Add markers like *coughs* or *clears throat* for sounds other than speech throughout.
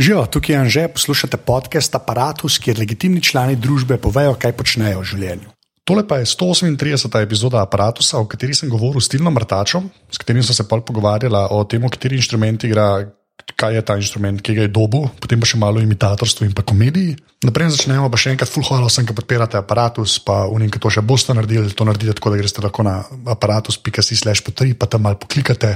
Živijo, tukaj je Anže, poslušate podcast Apparatus, kjer legitimni člani družbe povejo, kaj počnejo v življenju. Tole pa je 138. epizoda Apparatusa, o kateri sem govoril s Tilnom Mrtačom, s katerim sem se pol pogovarjala o tem, kateri inštrument igra, kaj je ta inštrument, ki ga je dobu, potem pa še malo imitatorstvo in pa komediji. Naprej začnemo, pa še enkrat, full hvala vsem, ki podpirate aparatus, pa unim, ki to še boste naredili, to naredite tako, da greste lahko na aparatus.si slash potri, pa tam malo poklikate.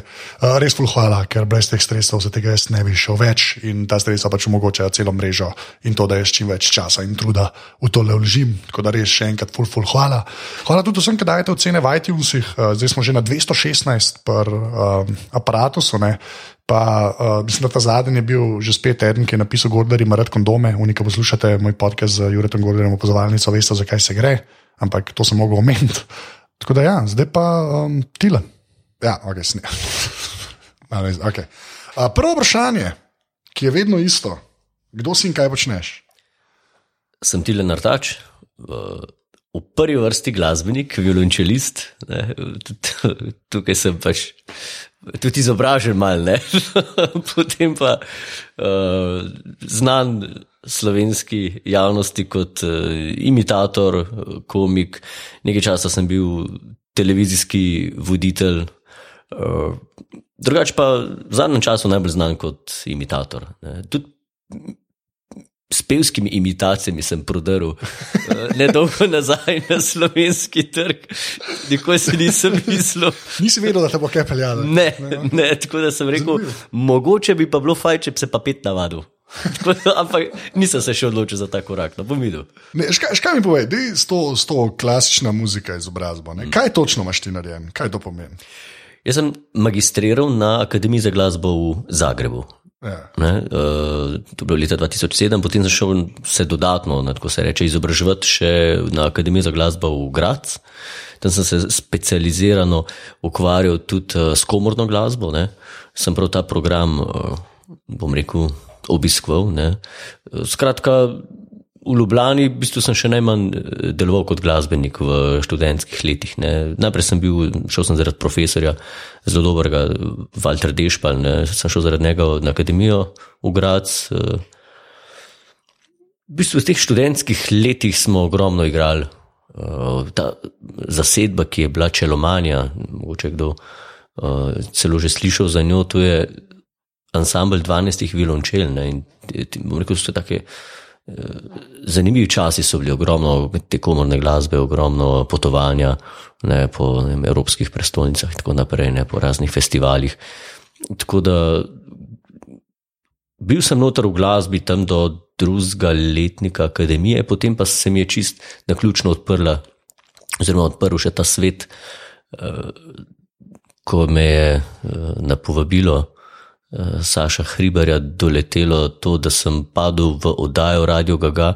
Uh, res full hvala, ker brez teh sredstev za tega jaz ne bi šel več in ta sredstva pač omogočajo celo mrežo in to, da jaz čim več časa in truda v to le vložim. Tako da res še enkrat full, full hvala. Hvala tudi vsem, ki dajete ocene v iTunesih, uh, zdaj smo že na 216 per uh, aparatusu. Ne? Pa, uh, mislim, da ta zadnji je bil že spet eden, ki je napisal: Gordon ima rad kondome. Unika poslušate moj podcast z Juretom Gordonom, opozovalnico, veste, zakaj se gre, ampak to sem mogel omeniti. *laughs* Tako da, ja, zdaj pa um, tile. Ja, ok, sni. okay. uh, prvo vprašanje, ki je vedno isto, kdo si in kaj počneš? Sem Tile Nartač. Uh... V prvi vrsti glasbenik, violončelist, *laughs* tukaj sem pač tudi izobražen, malo, *laughs* potem pa uh, znan slovenski javnosti kot uh, imitator, komik. Nekaj časa sem bil televizijski voditelj, uh, drugače pa v zadnjem času najbolj znan kot imitator. Tudi s pevskimi imitacijami sem prodrl uh, nedolgo *laughs* nazaj na slovenski trg, nikoli si nisem *laughs* mislil. Nisi vedel, da te bo kaj peljalo. Ne, ne, ne, tako da sem rekel, Zanimivo. mogoče bi pa bilo fajn, če bi se pa pet navadil. *laughs* Ampak nisem se še odločil za ta korak, no bom videl. Škaj mi povej, da je s to klasična muzika izobrazba? Mm. Kaj točno imaš ti narejen, kaj to pomeni? Jaz sem magistriral na Akademiji za glasbo v Zagrebu. Ja. Ne, uh, to je bilo leta 2007, potem sem šel se dodatno, ne, tako se reče, izobraževati še na Akademiji za glasbo v Graz. Tam sem se specializirano ukvarjal tudi uh, s komorno glasbo. Ne. Sem prav ta program, uh, bom rekel, obiskval. Ne. Skratka, v Ljubljani v bistvu sem še najmanj deloval kot glasbenik v študentskih letih. Ne. Najprej sem bil, šel sem zaradi profesorja, zelo dobrega, Walter Dešpal, ne. sem šel zaradi njega na akademijo v Grac. V bistvu v teh študentskih letih smo ogromno igrali. Ta zasedba, ki je bila čelomanja, mogoče kdo celo že slišal za njo, to je ansambl 12 violončel. Ne. In, rekel, so take, Zanimivi časi so bili, ogromno te komorne glasbe, ogromno potovanja ne, po ne, evropskih prestolnicah in tako naprej, ne, po raznih festivalih. Tako da bil sem noter v glasbi tam do drugega letnika akademije, potem pa se mi je čist na ključno odprla, oziroma odprl še ta svet, ko me je na povabilo. Saša Hribarja doletelo to, da sem padel v oddajo Radio Gaga,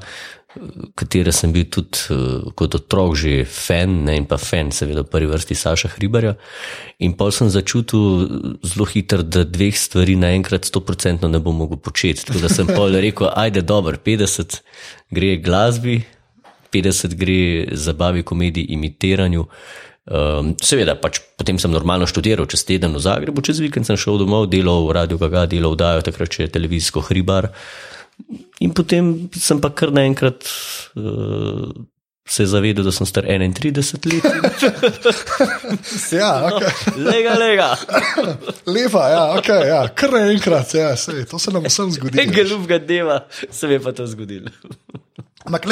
katere sem bil tudi kot otrok že fan, ne, pa fan, seveda, v prvi vrsti Saša Hribarja. In pa sem začutil zelo hitro, da dveh stvari naenkrat 100% ne bom mogel početi. Tako da sem pol rekel, ajde, dobro, 50 gre glasbi, 50 gre zabavi, komediji, imitiranju. Um, seveda, pač potem sem normalno študiral, čez teden v Zagrebu, čez vikend sem šel domov, delal v Radio Gaga, delal v Daju, takrat še televizijsko hribar. In potem sem pa kar naenkrat uh, se zavedel, da sem star 31 let. *laughs* ja, okay. no, lega, lega. *coughs* Lepa, ja, okay, ja. kar naenkrat, ja, sej, to se nam vsem zgodi. *laughs* Enega ljubega dneva se mi je pa to zgodilo. Ampak,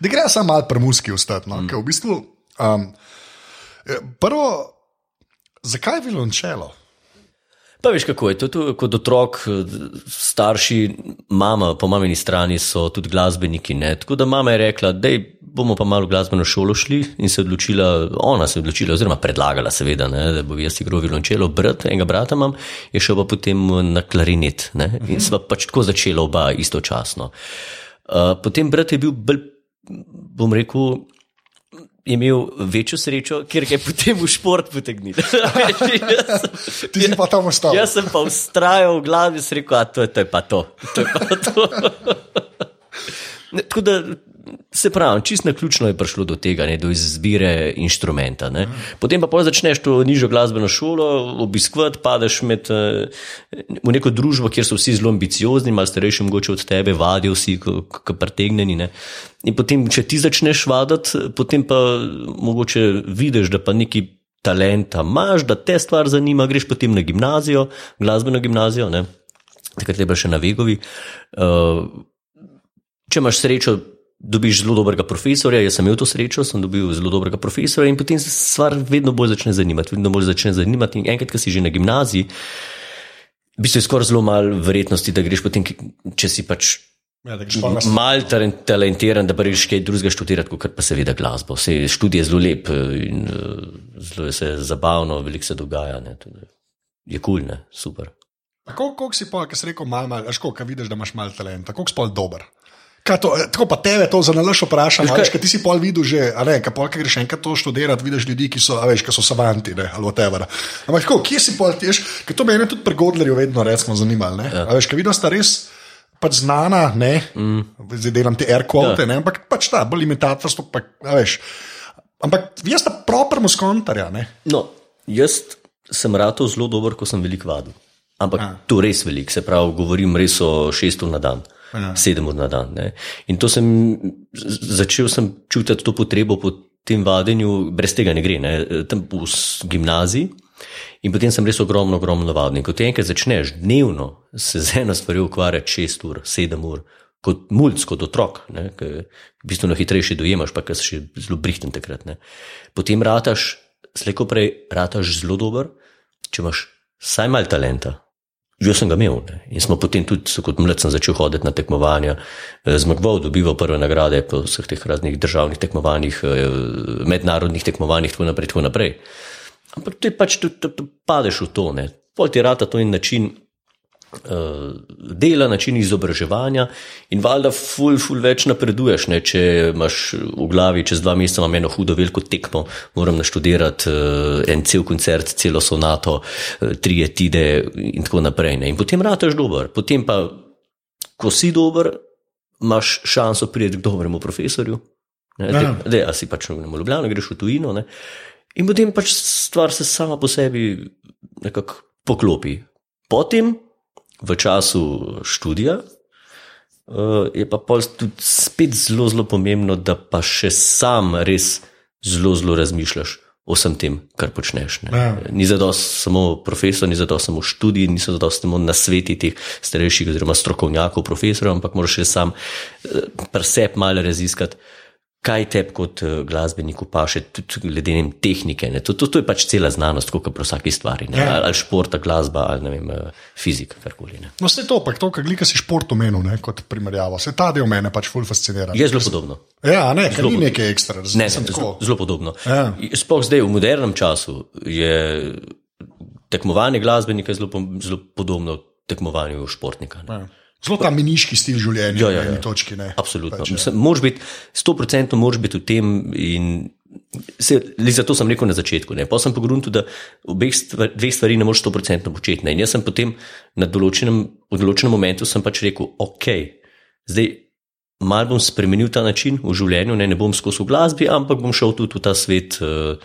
da gre samo malo premuski ustati. No? Mm. V bistvu, um, prvo, zakaj je violončelo? Pa veš, kako je to, to kot otrok, starši, mama, po mamini strani so tudi glasbeniki. Ne? Tako da mama je rekla, da bomo pa malo v glasbeno šolo šli in se odločila, ona se je odločila, oziroma predlagala, seveda, ne? da bo jaz igral violončelo. Brat, enega brata imam, je šel pa potem na klarinet ne? in sva pač tako začela oba istočasno. Uh, potem brat je bil bolj, bom rekel, imel večjo srečo, ker je potem v šport potegnil. *laughs* Ti si pa tam ostal. Jaz sem pa ustrajal v glavi in rekel, da to, to je pa to. to, je pa to. Tako da Se pravi, čist na ključno je prišlo do tega, ne, do izbire inštrumenta. Ne. Potem pa začneš to nižjo glasbeno šolo obiskovati, padeš med, eh, v neko družbo, kjer so vsi zelo ambiciozni, malo starejši mogoče od tebe, vadijo vsi, kot pretegnjeni. Ne. In potem, če ti začneš vaditi, potem pa mogoče vidiš, da pa neki talenta imaš, da te stvar zanima, greš potem na gimnazijo, glasbeno gimnazijo, ne. takrat je bilo še na Vegovi. Uh, če imaš srečo, dobiš zelo dobrega profesorja. Jaz sem imel to srečo, sem dobil zelo dobrega profesorja in potem se stvar vedno bolj začne zanimati. Vedno bolj začne zanimati. In enkrat, ko si že na gimnaziji, bi se skoraj zelo malo verjetnosti, da greš potem, če si pač. Ja, Mal talentiran, da pa rečeš kaj drugega študirati, kot pa seveda glasbo. Vse študije je zelo lep in zelo je se zabavno, veliko se dogaja. Ne, je kul, cool, super. Kako si pa, ki si rekel, malo, malo, kaj vidiš, da imaš malo talenta, kako si pa dober? To, tako pa tebe to za nalaš vprašam. Veš, kaj ti si pol videl že, a ne, kaj pol, kaj greš enkrat to študirati, vidiš ljudi, ki so, veš, ki so savanti, ne, ali whatever. Ampak kako, kje si pol, tiš, ker to me je tudi pri Godlerju vedno recimo zanimalo, ne. Ja. A veš, kaj vidiš, sta res pač znana, ne, mm. zdaj delam te air quote, ja. ne, ampak pač ta, bolj imitatorstvo, pa, a veš. Ampak jaz sta proper muskontarja, ne. No, jaz sem rado zelo dober, ko sem velik vadil. Ampak a. to res velik, se pravi, govorim res o šestu na dan. Ja. sedem ur na dan. Ne. In to sem začel sem čutiti to potrebo po tem vadenju, brez tega ne gre, ne. tam v gimnaziji. In potem sem res ogromno, ogromno vadil. Ko ti enkrat začneš dnevno se z eno stvarjo ukvarjati šest ur, sedem ur, kot mulj, kot otrok, ki bistveno hitrejši dojemaš, pa ki si še zelo brihten takrat. Ne. Potem rataš, slejko prej, rataš zelo dober, če imaš vsaj malo talenta. Jaz sem ga imel ne. in smo potem tudi, kot mlad, začel hoditi na tekmovanja, eh, zmagoval, dobival prve nagrade po vseh teh raznih državnih tekmovanjih, eh, mednarodnih tekmovanjih, tako naprej. Tako naprej. Ampak ti pač tudi padeš v to, pol ti rata to in način dela, način izobraževanja in valjda, ful, ful več napreduješ. Ne? Če imaš v glavi, čez dva meseca imam eno hudo veliko tekmo, moram naštudirati uh, en cel koncert, celo sonato, uh, tri etide in tako naprej. Ne? In potem rataš dober. Potem pa, ko si dober, imaš šanso priti k dobremu profesorju. Ne, ja. a si pač v Ljubljano, greš v tujino. Ne? In potem pač stvar se sama po sebi nekako poklopi. Potem v času študija, uh, je pa tudi spet zelo, zelo pomembno, da pa še sam res zelo, zelo razmišljaš o vsem tem, kar počneš. Ja. Ni zato samo profesor, ni zato samo študij, niso zato samo na sveti teh starejših, oziroma strokovnjakov, profesorjev, ampak moraš še sam uh, presep malo raziskati kaj tebi kot uh, glasbeniku paše, tudi glede ne, tehnike. To, to, to je pač cela znanost, kot pri vsaki stvari. Ja. Ali, športa, glasba, ali vem, uh, fizika, karkoli. No, vse to, pa to, kar glika si šport omenil, ne, kot primerjava. Se ta del mene pač ful fascinira. Je zelo podobno. Ja, ne, zelo ni nekaj ekstra. Ne, ne, zelo, zelo podobno. Ja. Sploh zdaj, v modernem času, je tekmovanje glasbenika zelo, zelo podobno tekmovanju športnika. Ne. Ja. Zelo ta miniški stil življenja, ja, ja, ja. točki. Ne. Absolutno. Pač, moraš biti, sto procentno moraš biti v tem. Se, zato sem rekel na začetku. Pa sem pogledal, da obeh stvar, dveh stvari ne moreš sto procentno početi. Ne. In jaz sem potem na določenem, v določenem momentu pač rekel, ok, zdaj mal bom spremenil ta način v življenju, ne, ne bom skozi v glasbi, ampak bom šel tudi v ta svet uh,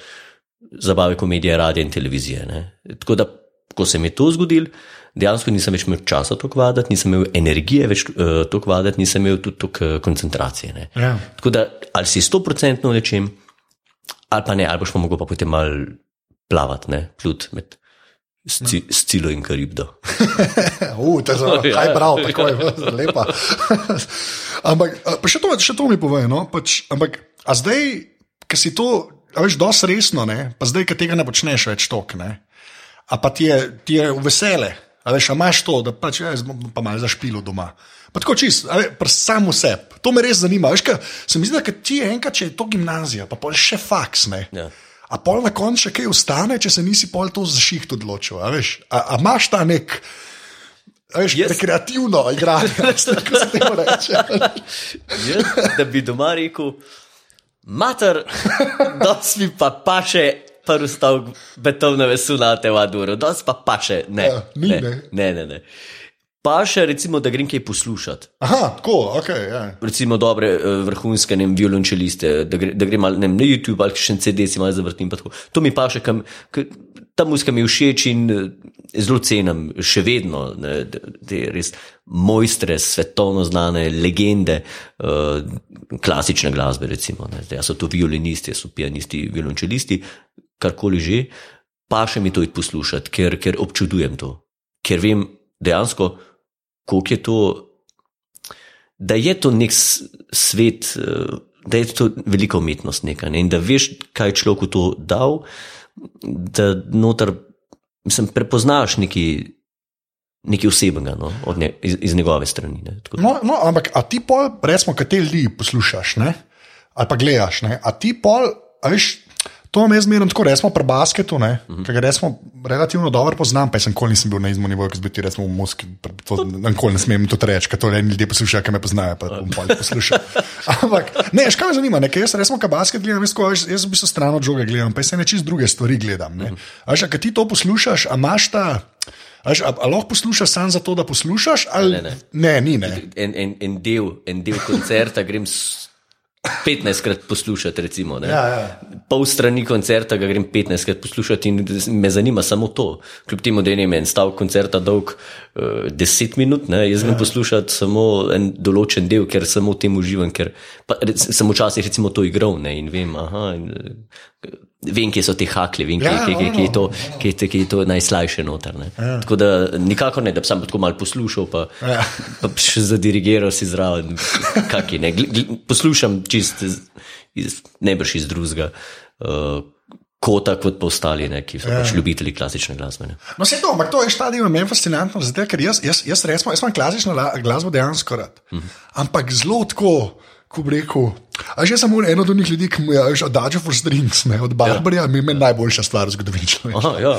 zabave, komedije, radio in televizije. Ne. Tako da, ko se mi je to zgodilo dejansko nisem več imel časa to kvadati, nisem imel energije več uh, to kvadati, nisem imel tudi toliko uh, koncentracije. Ja. Tako da ali si sto procentno v nečem, ali pa ne, ali boš pa mogel pa potem mal plavati, ne, plut med. Scilo in karibdo. *laughs* Uf, to je *laughs* ja. prav, tako je, *laughs* lepa. ampak, še to, še to mi pove. No? Pač, ampak, a zdaj, ki si to, veš, dosti resno, ne? pa zdaj, ki tega ne počneš več tok, ne? a pa ti je, ti je vesele, A veš, a imaš to, da pač jaz pa malo zašpilo doma. Pa tako čist, samo sebe. To me res zanima. Veš, kaj, se mi zdi, da ti je enkrat, če je to gimnazija, pa pol še faks. Ja. A pol na koncu še kaj ostane, če se nisi pol to zaših odločil. A, veš, a, a imaš ta nek. Veš, yes. Rekreativno igranje, kako se temu reče. yes, *laughs* da bi doma rekel, mater, *laughs* da si pa pa še prvi stavek betovne vesulate v Aduru, dos pa pa še ne. Ja, ni, ne, ne, ne. ne. Pa še recimo, da grem kaj poslušati. Aha, tako, ok. Ja. Recimo dobre eh, vrhunske ne violončeliste, da, gre, da grem ne na YouTube ali še en CD si malo zavrtim. To mi pa še, kam, k, ta muzika mi všeč in eh, zelo cenim, še vedno, ne, te- res mojstre, svetovno znane legende uh, klasične glasbe. Recimo, ne. Zdaj, a so to violinisti, so pianisti, violončelisti, karkoli že, pa še mi to poslušati, ker, ker občudujem to. Ker vem dejansko, koliko je to da je to nek svet, eh, da je to velika umetnost neka, ne? in da veš, kaj je človeku to dal, da noter, mislim, prepoznaš nekaj, nekaj osebnega no? nje, iz, iz njegove strani. Ne? No, no, ampak a ti pol, recimo, kaj te ljudi poslušaš, ne? ali pa gledaš, ne? a ti pol, a veš, to jaz zmerno tako, recimo pri basketu, uh -huh. ki ga recimo relativno dobro poznam, pa jaz sem nikoli nisem bil na izmu nivoju, ki bi ti recimo v Moskvi, to nikoli ne smem to reči, ker to eni ljudje poslušajo, ki me poznajo, pa bom pol poslušal. *laughs* Ampak, ne, škaj me zanima, ne, ker jaz recimo, ka basket gledam, jaz, veš, jaz v bistvu stran od žoge gledam, pa jaz se ne čist druge stvari gledam. Ne? A veš, a kad ti to poslušaš, a imaš ta. A, veš, a, a lahko poslušaš samo zato, da poslušaš? Ali... Ne, ne. ne, ni ne. en, en, en, del, en del koncerta grem s- 15 krat poslušati, recimo. ne. Ja, ja. Pol strani koncerta ga grem 15 krat poslušati in me zanima samo to. Kljub temu, da je en stavek koncerta dolg uh, 10 minut, ne, jaz grem ja. poslušati samo en določen del, ker samo tem uživam, ker pa, rec, sem včasih recimo to igral ne, in vem, aha, in, eh, vem, kje so te hakle, vem, kje, Ja, kje, kje, no, kje, je no. to, kje, je to- kje je to najslajše noter. Ne. Ja. Tako da nikakor ne, da bi sam tako malo poslušal, pa, Ja. pa še zadirigiral si zraven, kaki ne. Poslušam čist iz, iz, nebrž iz drugega. Uh, Kota, kot pa ostali, ne, ki so ja. pač ljubitelji klasične glasbe. Ne. No, vse to, ampak to je štadion, meni fascinantno, zato, ker jaz, jaz, jaz, resmo, jaz imam klasično la- glasbo dejansko rad. Mm -hmm. Ampak zelo tako, ko bi rekel. A že samo en od njih ljudi, ki mu je že od Dodge for Strings, ne, od Barbarja, ja. mi je najboljša stvar v zgodovini človeštva. Ja.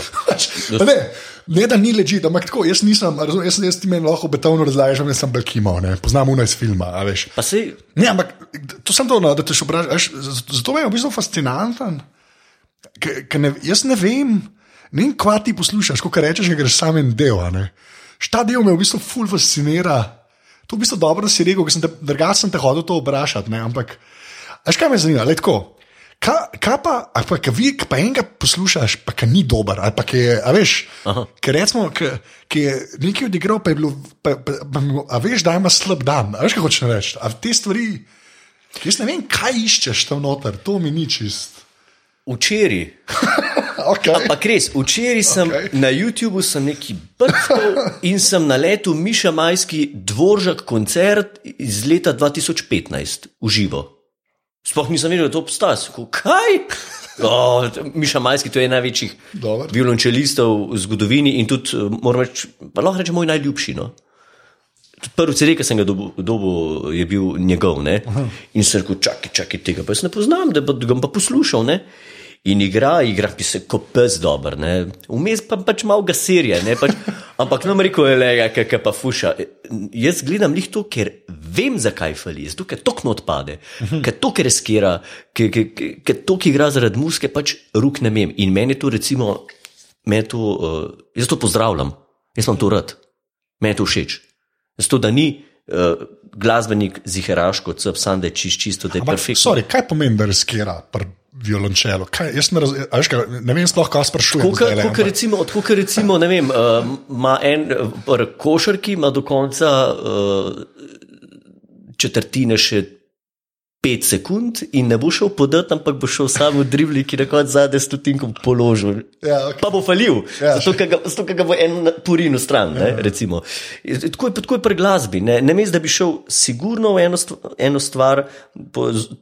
Ne, ne, da ni ležite, ampak tako, jaz nisem, a razumeš, jaz, jaz ti meni lahko betovno razlagaš, da sem Belkimo, ne, poznam uno iz filma, a veš. Pa sej, Ne, ampak to sem to, no, da te še vprašaš. Zato je v bistvu fascinanten. Ker, jaz ne vem, ne vem, kva ti poslušaš, ko rečeš, da greš sam en del. ne. Šta del me v bistvu ful fascinira. To je v bistvu dobro, da si rekel, ker sem te, drugače sem te hodil to vprašati. Ne, ampak, veš kaj me zanima, le tako. Kaj, kaj pa, ali pa, vi, pa enega poslušaš, pa ki ni dober, ali pa ki je, a veš, ker recimo, ki, ki je nekaj odigral, pa je bilo, pa, pa, pa, a veš, da ima slab dan, a veš, kaj hočeš reči. A te stvari, jaz ne vem, kaj iščeš tam noter, to mi ni čist. Včeraj, *laughs* Okay. ampak res, včeraj sem okay. na YouTubu sem neki brskal in sem naletel Miša Majski dvoržak koncert iz leta 2015 v živo. Sploh nisem vedel, da to obstaja. Kaj? Oh, Miša Majski, to je največjih violončelistov v zgodovini in tudi, eh, moram reči, lahko rečem, moj najljubši. No? Prvi CD, ki sem ga dobil, dobil je bil njegov. Ne? In sem rekel, čakaj, čakaj, tega pa jaz ne poznam, da, ga bom pa poslušal. Ne? In igra, igra bi se kot pes dober, ne? vmes pa pač malo ga serije, ne? pač, *laughs* ampak nam rekel je, le, kaj pa fuša. Jaz gledam njih to, ker vem, zakaj fali, zato ker tokno odpade, ker to, ker riskira, ker, ker, ker, ker to, ki igra zaradi muske, pač ruk ne vem. In meni to, recimo, meni to, uh, jaz to pozdravljam, jaz imam to rad, meni to všeč. Zato, da ni uh, glasbenik ziheraš kot seb, sam da je čist, čisto, da je Ampak, perfektno. sorry, kaj pomeni, da riskira pri violončelu? Kaj, jaz ne, raz, a veš, kaj, ne vem, sploh kaj sprašujem. Tako kot recimo, tako recimo, ne vem, uh, ima en uh, košarki, ima do konca uh, četrtine še pet sekund in ne bo šel podati, ampak bo šel samo v dribli, ki na koncu zadnje stotinko položil. Ja, okay. Pa bo falil, Ja. zato ker ga, zato, ga bo en purin v stran. Ne, recimo. tako, je, tako je pri glasbi. Ne, ne mes, da bi šel sigurno v eno, eno stvar,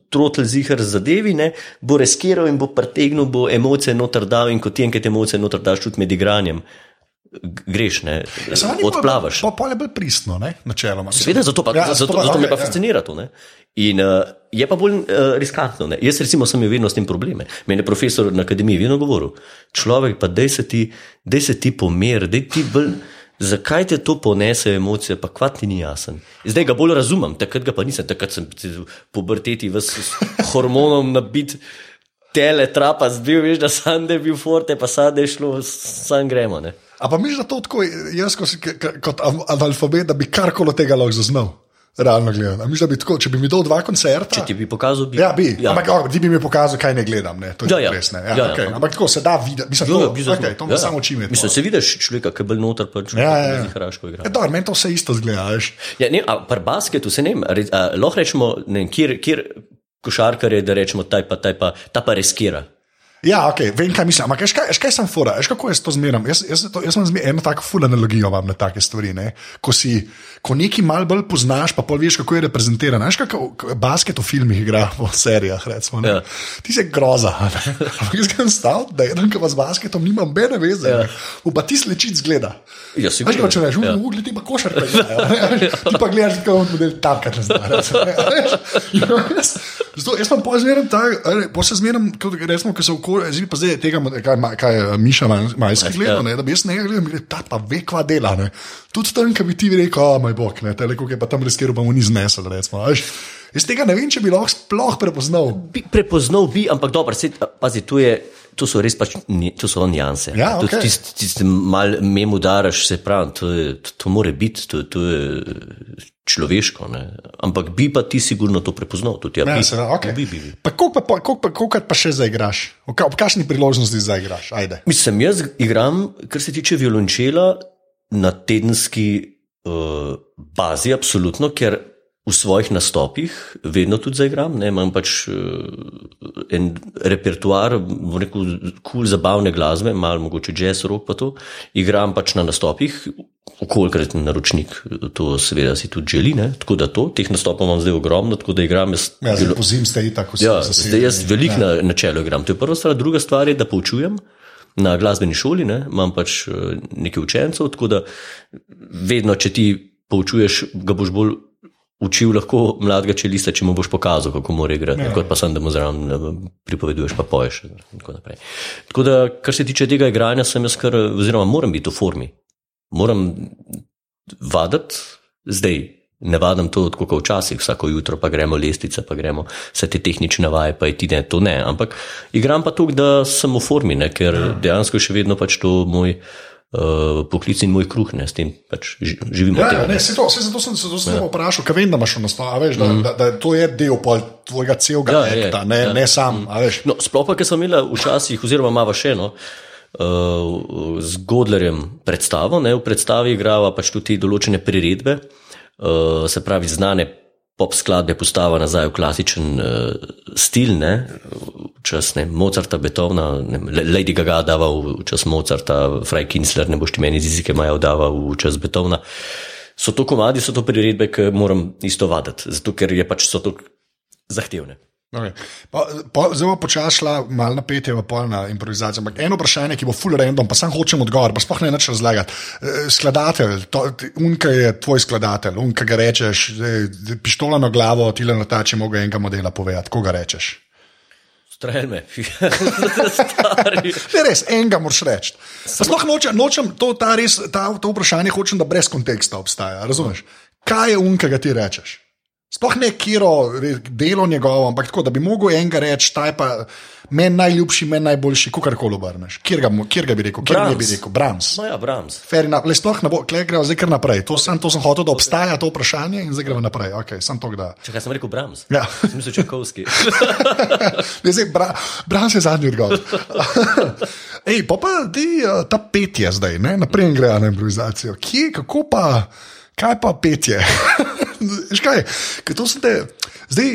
trotl zihar zadevi, ne, bo reskiral in bo pretegnil, bo emocije noter dal in ko ti enkrat emocije noter daš tudi med igranjem, greš, ne, ni odplavaš. Pa, pa, pa je bolj pristno, ne, načeloma. Seveda, zato, pa, Ja, ja, zato, pa- zato me okej, pa ja. fascinira to. Ne? In uh, je pa bolj uh, riskantno. Ne? Jaz, recimo, sem imel vedno s tem probleme. Meni je profesor na akademiji vedno govoril: človek, pa dej se ti, dej se ti pomer, dej ti bolj. Zakaj te to ponese emocije, pa kvat ti ni jasen. Zdaj ga bolj razumem, takrat ga pa nisem, takrat sem v puberteti s s hormonom nabit, tele, trapa, zbil, veš, da sam da je bil forte, pa sad je šlo, sam gremo. Ne? A pa misliš, da to tako, jaz kot av- analfabet, da bi karkoli tega lahko zaznal? Realno gledano. A Misliš, da bi tako, če bi mi dal dva koncerta? Če ti bi pokazal, bi. Ja, bi. Ja. Ampak oh, ti bi mi pokazal, kaj ne gledam. Ne? To je Ja, ja. res. Ne? Ja, Ja, ja. okay. Ampak tako se da videti. Mislim, Jo, to, jo, zaznal. okay, to Ja, ja. samo oči Mislim, se vidiš človeka, ki je bolj noter, pa človeka, Ja, ja, ja. hraško igra. Ja, dobro, meni to vse isto zgleda. Ja, ne, a pri basketu se ne vem, lahko rečemo, ne, kjer, kjer košarkar je, da rečemo, taj pa, taj pa, ta pa riskira. Ja, ok, vem, kaj mislim. Ampak kaj, kaj sem fora, veš, kako jaz to zmeram. Jaz, jaz, to, jaz imam zmer, eno tako ful analogijo vam na take stvari. Ne? Ko, si, ko nekaj mal bolj poznaš, pa pol veš, kako je reprezentiran. Veš, kako basket v filmih igra, v serijah, recimo. Ja. Ja. Ti si groza. ne. Ampak jaz sem stal, da eden, ki pa z basketom nima nobene veze. Ja. Ja. Pa ti slečic zgleda. Ja, sigurno. kaj če rečeš, Ja. v ugli ti pa košarka. *laughs* ne. Ti pa gledaš, kako on model tapkati ne zna. ne. Zato jaz sem pozmerno tak, po se zmerno, recimo, ko se okolje, zdaj pa zdaj tega, kaj, kaj je Miša Maj- Majski gledal, ne, da bi jaz nekaj gledal, ta pa ve, kva dela. Ne. Tudi tam, ki bi ti rekel, moj bog, ne, tele, kako je pa tam riskiral, pa mu ni znesel. Recimo, veš. Jaz tega ne vem, če bi lahko sploh prepoznal. Bi, prepoznal bi, ampak dobro, se, pazi, tu je. To so res pač, to so nianse. Ja, Tudi okej. Tisti, tiste mal mem udaraš, se pravi, to, je, to, to more biti, to, to je človeško. Ne? Ampak bi pa ti sigurno to prepoznal. Tudi, ja, Ja, bi, seveda, okay. bi, bi, bi. Pa koliko pa, koliko pa, koliko pa še zaigraš? Ob kakšni priložnosti zaigraš? Ajde. Mislim, jaz igram, kar se tiče violončela, na tedenski uh, bazi, absolutno, ker v svojih nastopih vedno tudi zaigram. Ne, imam pač uh, en repertoar, bom rekel, kul cool zabavne glasbe, malo mogoče jazz, rock pa to. Igram pač na nastopih, okolikrat naročnik to seveda si tudi želi, ne, tako da to, teh nastopov imam zdaj ogromno, tako da igram jaz. Ja, zdaj po zim ste tako vsi Ja, zdaj jaz veliko na, na čelu igram. To je prva stvar. Druga stvar je, da poučujem na glasbeni šoli, ne? imam pač eh, nekaj učencev, tako da vedno, če ti poučuješ, ga boš bolj učil lahko mladega čelista, če mu boš pokazal, kako mora igrati, ja. kot pa sem, da mu zraven pripoveduješ, pa poješ. Tako, naprej. tako da, kar se tiče tega igranja, sem jaz kar, oziroma moram biti v formi. Moram vaditi zdaj. Ne vadim to kot včasih, vsako jutro pa gremo lestvice, pa gremo vse te tehnične vaje, pa je ti ne, to ne. Ampak igram pa to, da sem v formi, ne, ker ja. dejansko še vedno pač to moj uh, poklic in moj kruh, ne, s tem pač ži- živimo. Ja, ja, tega, ne, se to, se zato sem se zato ja. vprašal, ker vem, da imaš nastav, a veš, da, mm. da, da to je del pol tvojega celega Ja, ja, je, akta, ne, ja. ja. ne sam. No, sploh pa, ker sem imela včasih, oziroma imamo še eno, uh, z Godlerjem predstavo, ne, v predstavi igrava pač tudi določene priredbe, uh, se pravi znane pop skladbe postava nazaj v klasičen uh, stil, ne, čas ne, Mozarta, Beethovna, ne, Lady Gaga dava v čas Mozarta, Fraj Kinsler, ne boš ti meni z jezike maja dava v čas Beethovna. So to komadi, so to priredbe, ki moram isto vaditi, zato ker je pač so to zahtevne. Okay. Pa, pa, zelo počasi šla, malo napet je v polna improvizacija. Ampak eno vprašanje, ki bo full random, pa sam hočem odgovor, pa sploh ne več razlagati. Eh, Skladatelj, to, unka je tvoj skladatelj, unka ga rečeš, pištola na glavo, ti le na ta, če mogo enega modela povedati, koga rečeš. Strelj me, *laughs* *laughs* stari. Ne, res, enega moraš reči. Pa Sploh nočem, nočem to, ta res, ta, to vprašanje hočem, da brez konteksta obstaja. Razumeš? Kaj je unka, ga ti rečeš? Sploh ne kiro delo njegovo, ampak tako, da bi mogel enega reči, ta je pa meni najljubši, meni najboljši, kako koli obrneš. Kjer ga, kjer ga bi rekel, kjer ga bi Brahms. rekel, Brahms. No ja, Brahms. Enough. Le sploh ne bo, klej gremo zdaj kar naprej. To sem, to sem hotel, da obstaja to vprašanje in zdaj gremo naprej. Okay, sem to, da. Če kaj sem rekel, Brahms. Ja. Sem mislil Čakovski. *laughs* Ne, zdaj, bra, Brahms je zadnji odgovor. *laughs* Ej, pa pa ti, uh, ta petje zdaj, ne? naprej gre na improvizacijo. Kje, kako pa, kaj pa petje? *laughs* Kaj, ker to so te, zdaj,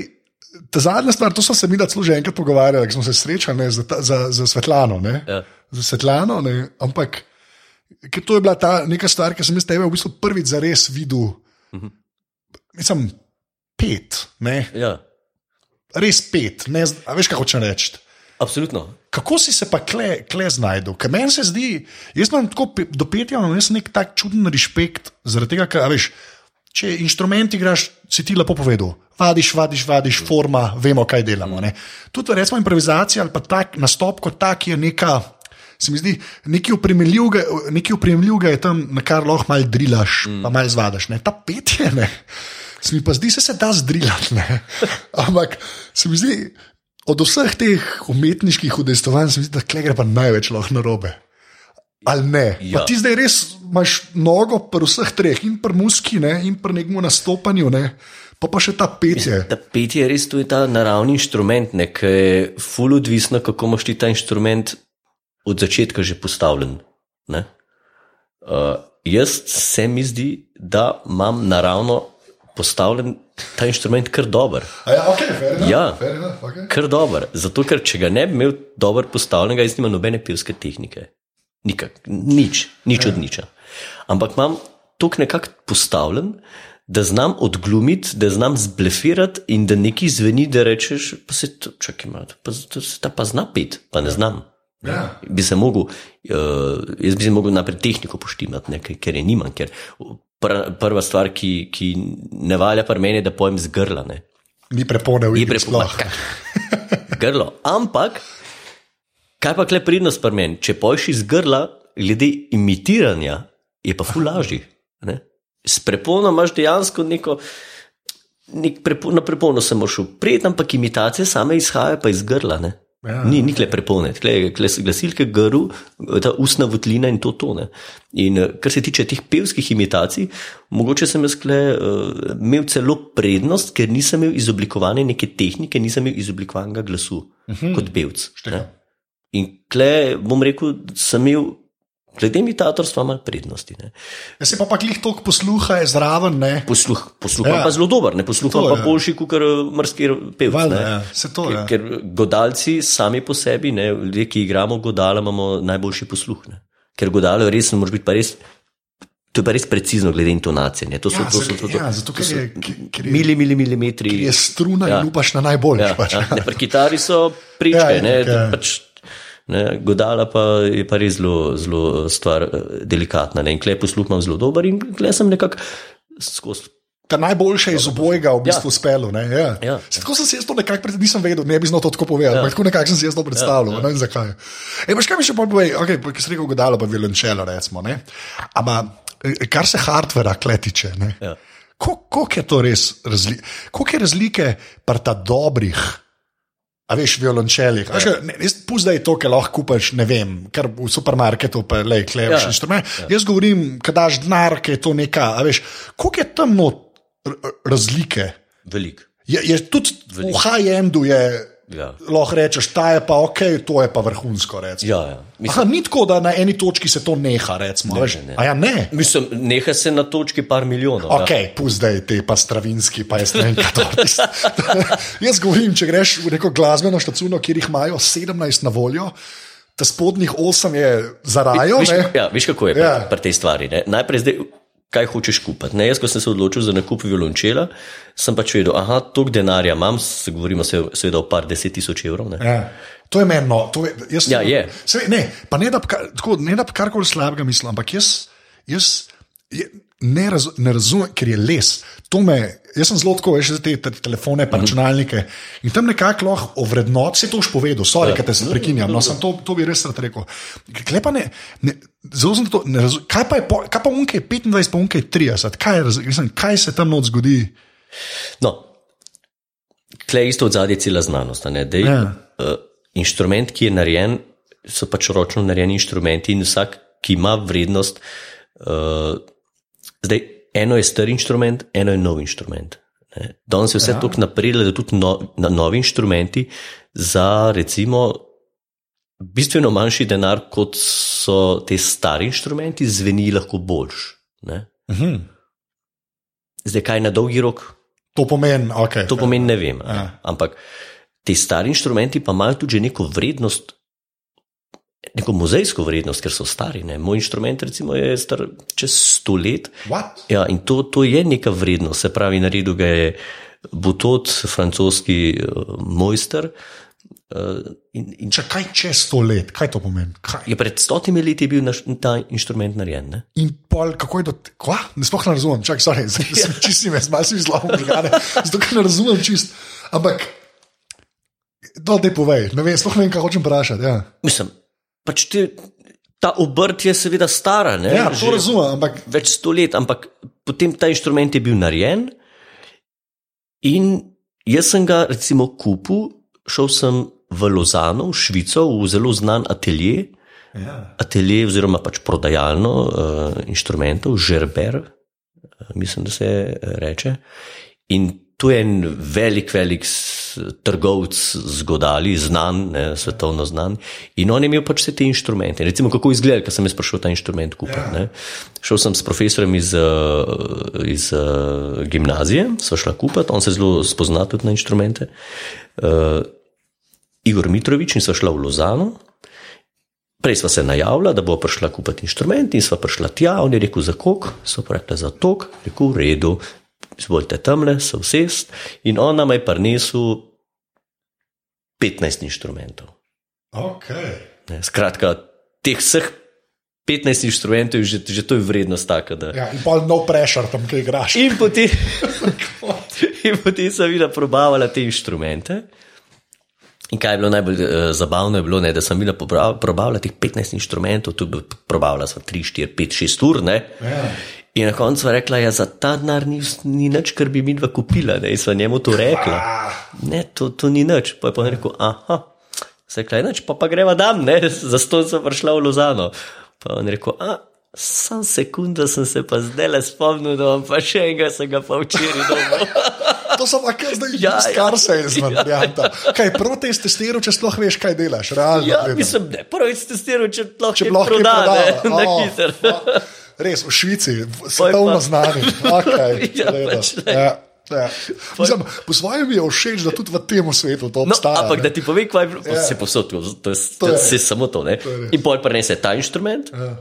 ta zadnja stvar, to smo se mi celo že enkrat pogovarjali, ko smo se srečali ne, za, ta- za, za Svetlano. Ne? Ja. Za Svetlano, ne? ampak ker to je bila ta neka stvar, ki sem jaz tebe v bistvu prvič zares videl. Mislim, pet, ne? Ja, res pet, ne, a veš, kaj hočem reči. absolutno. Kako si se pa kle, kle znašel? Ker meni se zdi, jaz imam tako do petja, imam nek tak čuden respekt, zaradi tega, ker a veš. Če inštrument igraš, si ti lepo povedal. Vadiš, vadiš, vadiš, forma, vemo, kaj delamo. Ne. Tudi recimo improvizacija ali pa tak nastop kot tak je neka. Se mi zdi, nekaj upremljivega je tam, na kar lahko malo drilaš, mm. pa malo zvadaš. Ne. Ta petje, ne. Se mi pa zdi, se, se da zdrilati. *laughs* Ampak se mi zdi, od vseh teh umetniških udejstovanj, se mi zdi, da kle gre pa največ lahko na robe. Ali ne? Ja. Ja. Ti zdaj res imaš nogo pri vseh treh, in pri muski, ne? in pri nekem nastopanju, ne? pa pa še ta petje. Ta petje je res tu je ta naravni inštrument, ki je ful odvisno, kako imaš ti ta inštrument od začetka že postavljen. ne. Uh, jaz se mi zdi, da imam naravno postavljen ta inštrument kar dober. A Ja, okay, enough, Ja. enough, okay. Kar dober. Zato, ker če ga ne bi imel dobro postavljenega, jaz nimam nobene pevske tehnike. Nikak, nič, nič od niča. Ampak imam tok nekako postavljen, da znam odglumiti, da znam zblefirati in da nekaj zveni, da rečeš, pa se to, čakaj, malo, pa to se ta pa zna pet, pa ne znam. Ja. Bi se mogel, uh, jaz bi se mogel najprej tehniko poštimati, ne, ker- je nimam. Ker pr, prva stvar, ki, ki ne valja pri meni, je, da pojem z grla. Ne. Ni prepone v Ni igri prepona. sploh. Grlo. Ampak, kaj pa kle pridnost pri meni? Če pojš iz grla, glede imitiranja, je pa ful lažji. ne. S prepono imaš dejansko neko. Nek prepo, na prepono sem šel pred, ampak imitacije same izhajajo pa iz grla. Ne? Ja. Ni, ni kle prepone, kle, kle glasilke grl, ta ustna votlina in to tone. In eh, kar se tiče teh pevskih imitacij, mogoče sem jaz kle, uh, imel celo prednost, ker nisem imel izoblikovane neke tehnike, nisem imel izoblikovanega glasu uh -huh. kot pevc. ne. In kle, bom rekel, sem imel, glede imitatorstva, malo prednosti. Ne. Jaz se pa pa glih toliko posluha je zraven, ne? Posluh, posluh Ja. ja. pa zelo dober, ne posluh To, pa ja. boljši kot mrski pevec. Valjda, ne. ja. Se to, ker, ja. ker godalci sami po sebi, ne, ljudje, ki igramo godala, imamo najboljši posluh. Ne. Ker godalo je res, moraš biti pa res. To je pa res precizno, glede intonacije. Ne. To so, Ja, to so, to, to, ja, zato, ker to so je- je- mili, mili, milimetri. Je struna ja. Ja. in upaš na najbolj. Ja, pač. ja, ne, pri kitari so pričke, Ja, ja, ne, ja. pač, ne, godala pa je pa res zelo, zelo stvar eh, delikatna. Ne, in klej posluh imam zelo dober in klej sem nekako skozi. Ta najboljše iz obojega v bistvu Ja. uspelo. Ja. Ja. Ja. Se, tako sem si jaz to nekako pred, nisem vedel, ne bi znal to tako povedati, ja. tako nekako sem si jaz to predstavljal. Ja, ja. Ne vem zakaj. E, veš, kaj mi še bolj pove, okay, ki si rekel, godalo pa violončelo, recimo. ne. Ampak eh, kar se hardvera kletiče, ne. Ja. Koliko je to res razlike? Koliko je razlike pri ta dobrih, a veš, violončelih? Ja. Pusti, da je to, kar lahko kupiš, ne vem, kar v supermarketu, pa le, kleviš ja. Inštrument. Ja. Jaz govorim, kad daš denar, ki je to neka, a veš, koliko je tam not razlike? Velik. Je, je tudi v Veliko. high-endu je. Ja. Lahko rečeš, ta je pa ok, to je pa vrhunsko. recimo. Ja, ja. Mislim, Aha, ni tako, da na eni točki se to neha. Recimo, Ne, veš. ne, ne. A ja, ne. mislim, neha se na točki par milijonov. Ok, Ja. pusti te pa stravinski, pa jaz ne vem, kaj to. *laughs* Jaz govorim, če greš v neko glasbeno štacuno, kjer jih imajo 17 na voljo, ta spodnjih 8 je za rajo. Viš, ne. ja, veš, kako je ja. pri tej stvari. Ne? Najprej, zdaj, kaj hočeš kupiti. Ne? Jaz, ko sem se odločil za nakup violončela, sem pač vedel, da toliko denarja imam, se govorimo se- seveda o par deset tisoč evrov. Ne? Ja. To je meni, no, to je, jaz, Ja, je. Se, ne, pa ne da, tako, ne da bi karkoli slabega mislil, ampak jaz, jaz je, ne, raz, ne razumem, ker je les. To Me, jaz sem zelo tako, veš, za te, te telefone, pa računalnike. In tam nekako lahko ovrednoti, se to už povedal, sorry, ja. te se prekinjam, no, sem to, to bi res rad rekel. Klepa ne, ne, zelo sem to, ne razumem, kaj pa je, po- kaj pa unke 25, pa unke 30, kaj, je mislim, kaj se tam not zgodi? No, tle isto od zadnje cela znanost. ne. Dej, Ja. ja. uh, inštrument, ki je narejen, so pač ročno narejeni inštrumenti in vsak, ki ima vrednost. Uh, zdaj, eno je star inštrument, eno je nov inštrument. ne. Danes je vse ja. tako napredlo, da tudi no, na, novi inštrumenti za recimo bistveno manjši denar, kot so te stari inštrumenti, zveni lahko boljš. ne. Mhm. Zdaj, kaj na dolgi rok, To pomeni, okay, To pomeni, ne vem. Ja. Ja. Ampak ti stari inštrumenti pa imajo tudi neko vrednost, neko muzejsko vrednost, ker so stari. Ne? Moj inštrument, recimo, je star čez sto let. What? Ja, in to, to je neka vrednost, se pravi, naredil ga je Butot, francoski uh, mojster. Uh, in, in Če kaj čez sto let, kaj to pomeni? Kaj? je pred stotimi leti bil naš, ta inštrument narejen. Ne? In pol, kako je? Kva? Ne sploh ne razumem, čakaj, sorry, *laughs* zdaj sem čist me, malo si zlomil možgane, zato ker ne razumem čist. Ampak, da te povej, ne vem, sploh ne vem, kaj hočem vprašati. Ja, Mislim, pač te, ta obrt je seveda stara. Ne? ja to razumem, ampak več sto let, ampak potem ta inštrument je bil narejen. In jaz sem ga, recimo, kupil, šel sem v Lozano, v Švico, v zelo znan atelje, ja. atelje oziroma pač prodajalno uh, inštrumentov, žerber, uh, mislim, da se reče. In to je en velik, velik trgovec z godali, znan, ne, svetovno znan. In on je imel pač vse te inštrumente. Recimo, kako izgleda, ker sem jaz prišel ta inštrument kupiti. Ja. Šel sem s profesorjem iz, iz gimnazije, sva šla kupiti, on se zelo spozna tudi na inštrumente. Uh, Igor Mitrovič in sva šla v Lozano. Prej smo se najavili, da bo prišla kupiti inštrument, in smo prišli tja, on je rekel za kok, so rekli za tok, rekel v redu, izvolite tamle, so vsest. In on nam je prinesel 15 inštrumentov. Okay. Ne, skratka, teh vseh 15 inštrumentov je že, že to je vrednost taka. Da... Ja, in pa no pressure tam, ki igraš. In potem, *laughs* *laughs* in potem sem videla, probavala te inštrumente. In kaj je bilo najbolj uh, zabavno, je bilo, ne, da sem bila probavila teh 15 inštrumentov, tu bi probavila 3, 4, 5, 6 ur. Ja. In na koncu je rekla, da ja, za ta denar ni, ni nič, kar bi mi dva kupila. Ne? In sva njemu to rekla. Ne, to, to ni nič. Pa je pa rekel, aha, se je rekla, pa, pa greva dam, ne? *laughs* za to sem prišla v Lozano. Pa je rekel, a. Sam sekunda sem se pa zdaj le spomnil, da vam pa še enega sem ga pa včeraj domov. *laughs* to sem pa kar zdaj, ja, skar ja, se je zmed. Ja, ja. Kaj protest testiral, če sploh veš, kaj delaš? Realno, ja, mislim, ne, protest testiral, če sploh če lahko prodane, *laughs* oh, na hiter. Res, v Švici, svetovno znani. Okay, *laughs* ja, pač, ja, ja. Mislim, po svojem je všeč, da tudi v tem svetu to no, obstaja. No, ampak ne. da ti povem, kaj ja. se posod, to je, to je, to je samo to. to In pol prenese ta inštrument. Ja.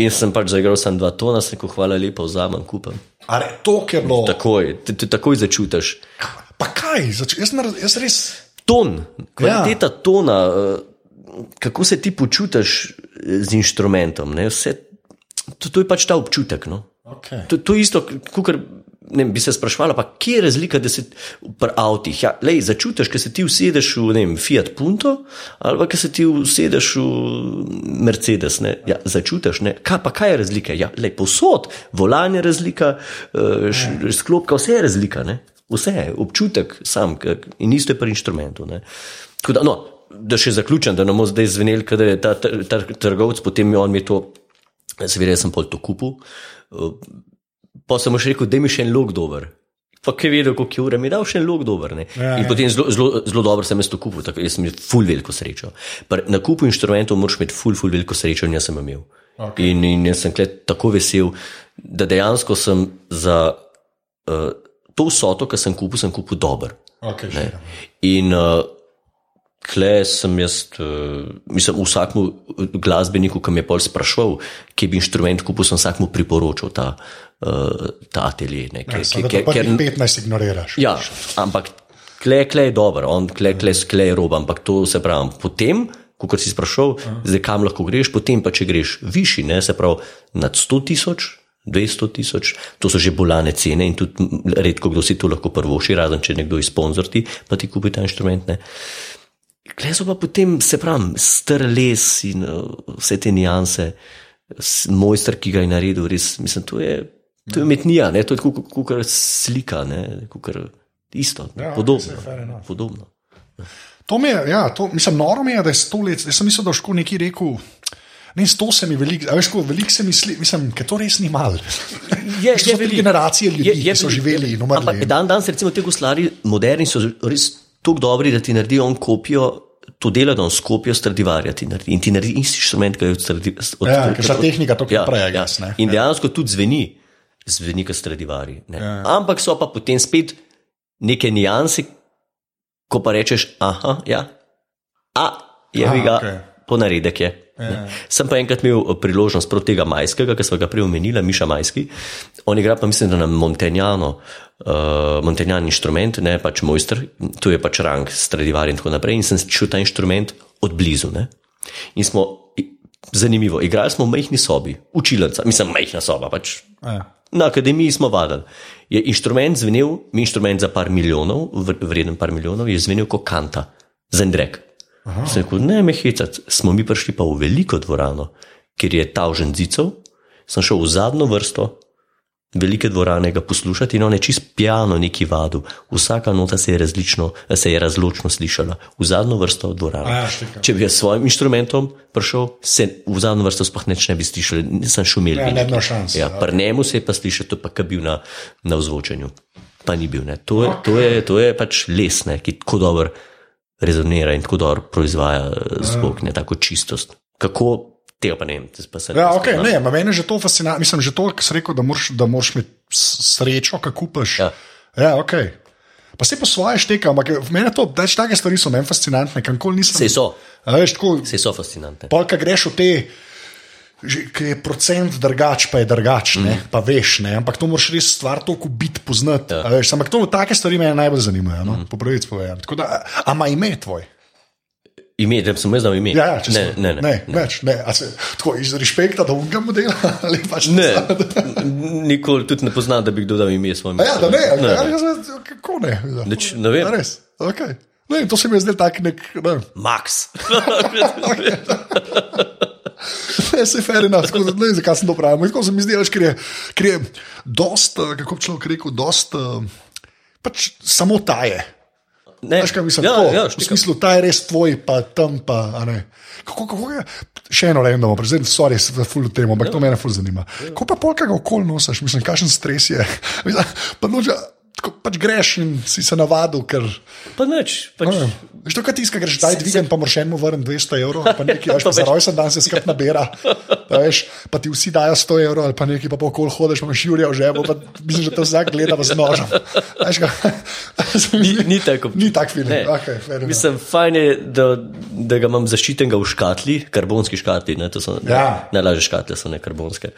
In sem pač zaigral sem dva tona, sem rekel, hvala lepa, vzamem, kupam. Ali to je bilo? Takoj, ti, ti takoj začutiš. Pa kaj, jaz, jaz res. Ton, kvaliteta ja. tona, eh, kako se ti počutiš z inštrumentom. Vse, to, to je pač ta občutek. No? Okay. To, to je isto, kot ne, bi se sprašvala, pa kje je razlika, da se pri avtih, ja, lej, začutiš, ker se ti usedeš v vem, Fiat Punto ali pa ker se ti usedeš v Mercedes, ne, ja, začutiš, ne, kaj, pa kaj je razlika, ja, lej, posod, volan je razlika, uh, sklopka, vse je razlika, ne, vse je, občutek sam in isto je pri inštrumentu. Da, no, da še zaključim, da nam bo zdaj zvenel, da je ta, ta, ta trgovec, potem je on mi to, seveda sem pol to kupil. Uh, pa sem še rekel, da mi še en log dober. Pa ki je vedel, koliko je ure, mi je dal še en log dober. Ja, in ja. potem zelo dobro sem jaz to kupil, tako jaz sem imel ful veliko srečo. Par, na kupu inštrumentov moraš imeti ful, ful veliko srečo in jaz sem imel. Okay. In, in jaz sem tako vesel, da dejansko sem za uh, to vsoto, kar sem kupil, sem kupil dober. Okay, in uh, Kle sem jaz, uh, mislim, vsakmu glasbeniku, ki me je pol sprašval, kje bi inštrument kupil, sem vsakmu priporočil ta, uh, ta atelje. Ja, ker ti 15 ignoriraš. Ja, ampak kle, kle je dobro, on kle, kle, kle je roba, ampak to se pravi. Potem, ko si sprašal, uh. zdaj kam lahko greš, potem pa če greš višji, ne, se pravi nad 100 tisoč. 200 tisoč, to so že bolane cene, in tudi redko kdo si to lahko prvoši, razen če nekdo izponzorti, pa ti kupi ta inštrument. Ne. Kaj so pa potem, se pravi, str les in uh, vse te nianse, mojster, ki ga je naredil, res, mislim, to je, to je umetnija, ne, to je kot slika, ne, kot isto, ja, podobno. podobno. To mi je, ja, to, mislim, noro mi je, da je sto let, jaz sem mislil, da je ško neki rekel. Ne, sto se mi veliko, veš, ko veliko se mi sliši, mislim, ker to res ni malo. Je že veliko generacij ljudi, je, je, ki so živeli in umrli. Ampak dan danes, recimo, te goslari, moderni so res tako dobri, da ti naredi on kopijo. To dela, da on skopijo stradivarja ti naredi. In ti naredi isti instrument, ki je od stradivarja. Ja, ker ta tehnika to ja, prej. Ja. In dejansko tudi zveni, zveni kot stradivari. Ja. Ampak so pa potem spet neke nijanse, ko pa rečeš, aha, ja, a, je vi ga, okay. ponaredek je. Ja. Sem pa enkrat imel eh, priložnost proti tega majskega, ki smo ga prej omenili, Miša Majski. On igra pa mislim, da na Montenjano, uh, Montenjan inštrument, ne pač mojster, tu je pač rang, stradivar in tako naprej. In sem čutil ta inštrument od blizu. Ne? In smo, zanimivo, igrali smo v majhni sobi, učilnica, mislim, majhna soba. Pač. Ja. Na akademiji smo vadili. Je inštrument zvenel, inštrument za par milijonov, vreden par milijonov, je zvenel kot kanta, zendrek. Sem rekel, ne, me hecati. Smo mi prišli pa v veliko dvorano, kjer je ta užen zicov, sem šel v zadnjo vrsto, velike dvorane ga poslušati in on je čist pijano neki vadu. Vsaka nota se je, različno, se je razločno slišala v zadnjo vrsto dvorane. Ja. Če bi jaz s svojim inštrumentom prišel, se v zadnjo vrsto sploh neč ne bi slišali, nisem šumel. Ja, ne bi imel šans, Ja, ja. pri njemu se je pa slišal, to pa kar bil na, na vzvočenju. Pa ni bil. Ne. To, je, to, je, to je pač les, ne, ki tako dobro rezonira in tako dobro proizvaja eh, zvok, ne tako čistost. Kako tega pa ne vem, te pa se Ja, okay, ne, ma meni je že to fascinantno. Mislim, že to, kar si rekel, da moraš, da moraš imeti srečo, kako kupaš. Ja. ja ok. Pa se po svoje šteka, ampak meni to, da take stvari so meni fascinantne, kamkoli nisem. Sej so, A Veš, tako, sej so fascinantne. Polka greš v te, ki je procent drugač, pa je drugač, mm. pa veš, ne? ampak to moraš res stvar toliko biti poznati. Ja. Veš, ampak to, take stvari me najbolj zanimajo, no? mm. po pravici povedano. Tako da, a- a ima ime tvoj? Ime, da sem jaz znal ime. Ja, ja, ne, ne, ne, ne, ne. Več, ne. Se, tako iz respekta do unga modela *laughs* pač ne. Nikoli tudi ne poznam, da bi kdo dal ime svojemu. Ja, da ne, ne, ne. ne. Ja, kako ne? Nič, ne vem. A Res, okay. ne, to se mi je zdelo tak nek. Ne. Max. *laughs* *laughs* *laughs* Ne, se fair enough, tako da ne vem, zakaj sem to pravil. Tako se mi zdi, ker je, ker je dost, eh, kako bi človek rekel, dost, eh, pač samo ta je. Ne, Veš, kaj mislim? ja, tako, ja, v štika. smislu, ta je res tvoj, pa tam pa. ne. Kako, kako je? Še eno random, zdaj sorry, se ful temo, ampak to me ful zanima. Ko pa polkega okol nosiš, mislim, kakšen stres je. *laughs* Pa noča, tako pač greš in si se navadil, ker. Pa nič. Pač, Ne, Veš, to, kaj tiska, greš daj dvigen, pa moraš enemu vrniti 200 evrov, pa *laughs* nekaj, veš, pa za rojsten dan se skrb nabira, pa, veš, pa ti vsi dajo 100 evrov, ali pa nekaj, pa pol hodiš, pa imaš Jurija v žepu, pa mislim, da te vsak gleda z nožem. *laughs* Veš, ga, Ni, ni tako. Ni tak film. Ne. Okay. Mislim, fajn je, da, da ga imam zaščitenega v škatli, karbonski škatli, ne, to so Ja. najlažje škatle, so ne karbonske.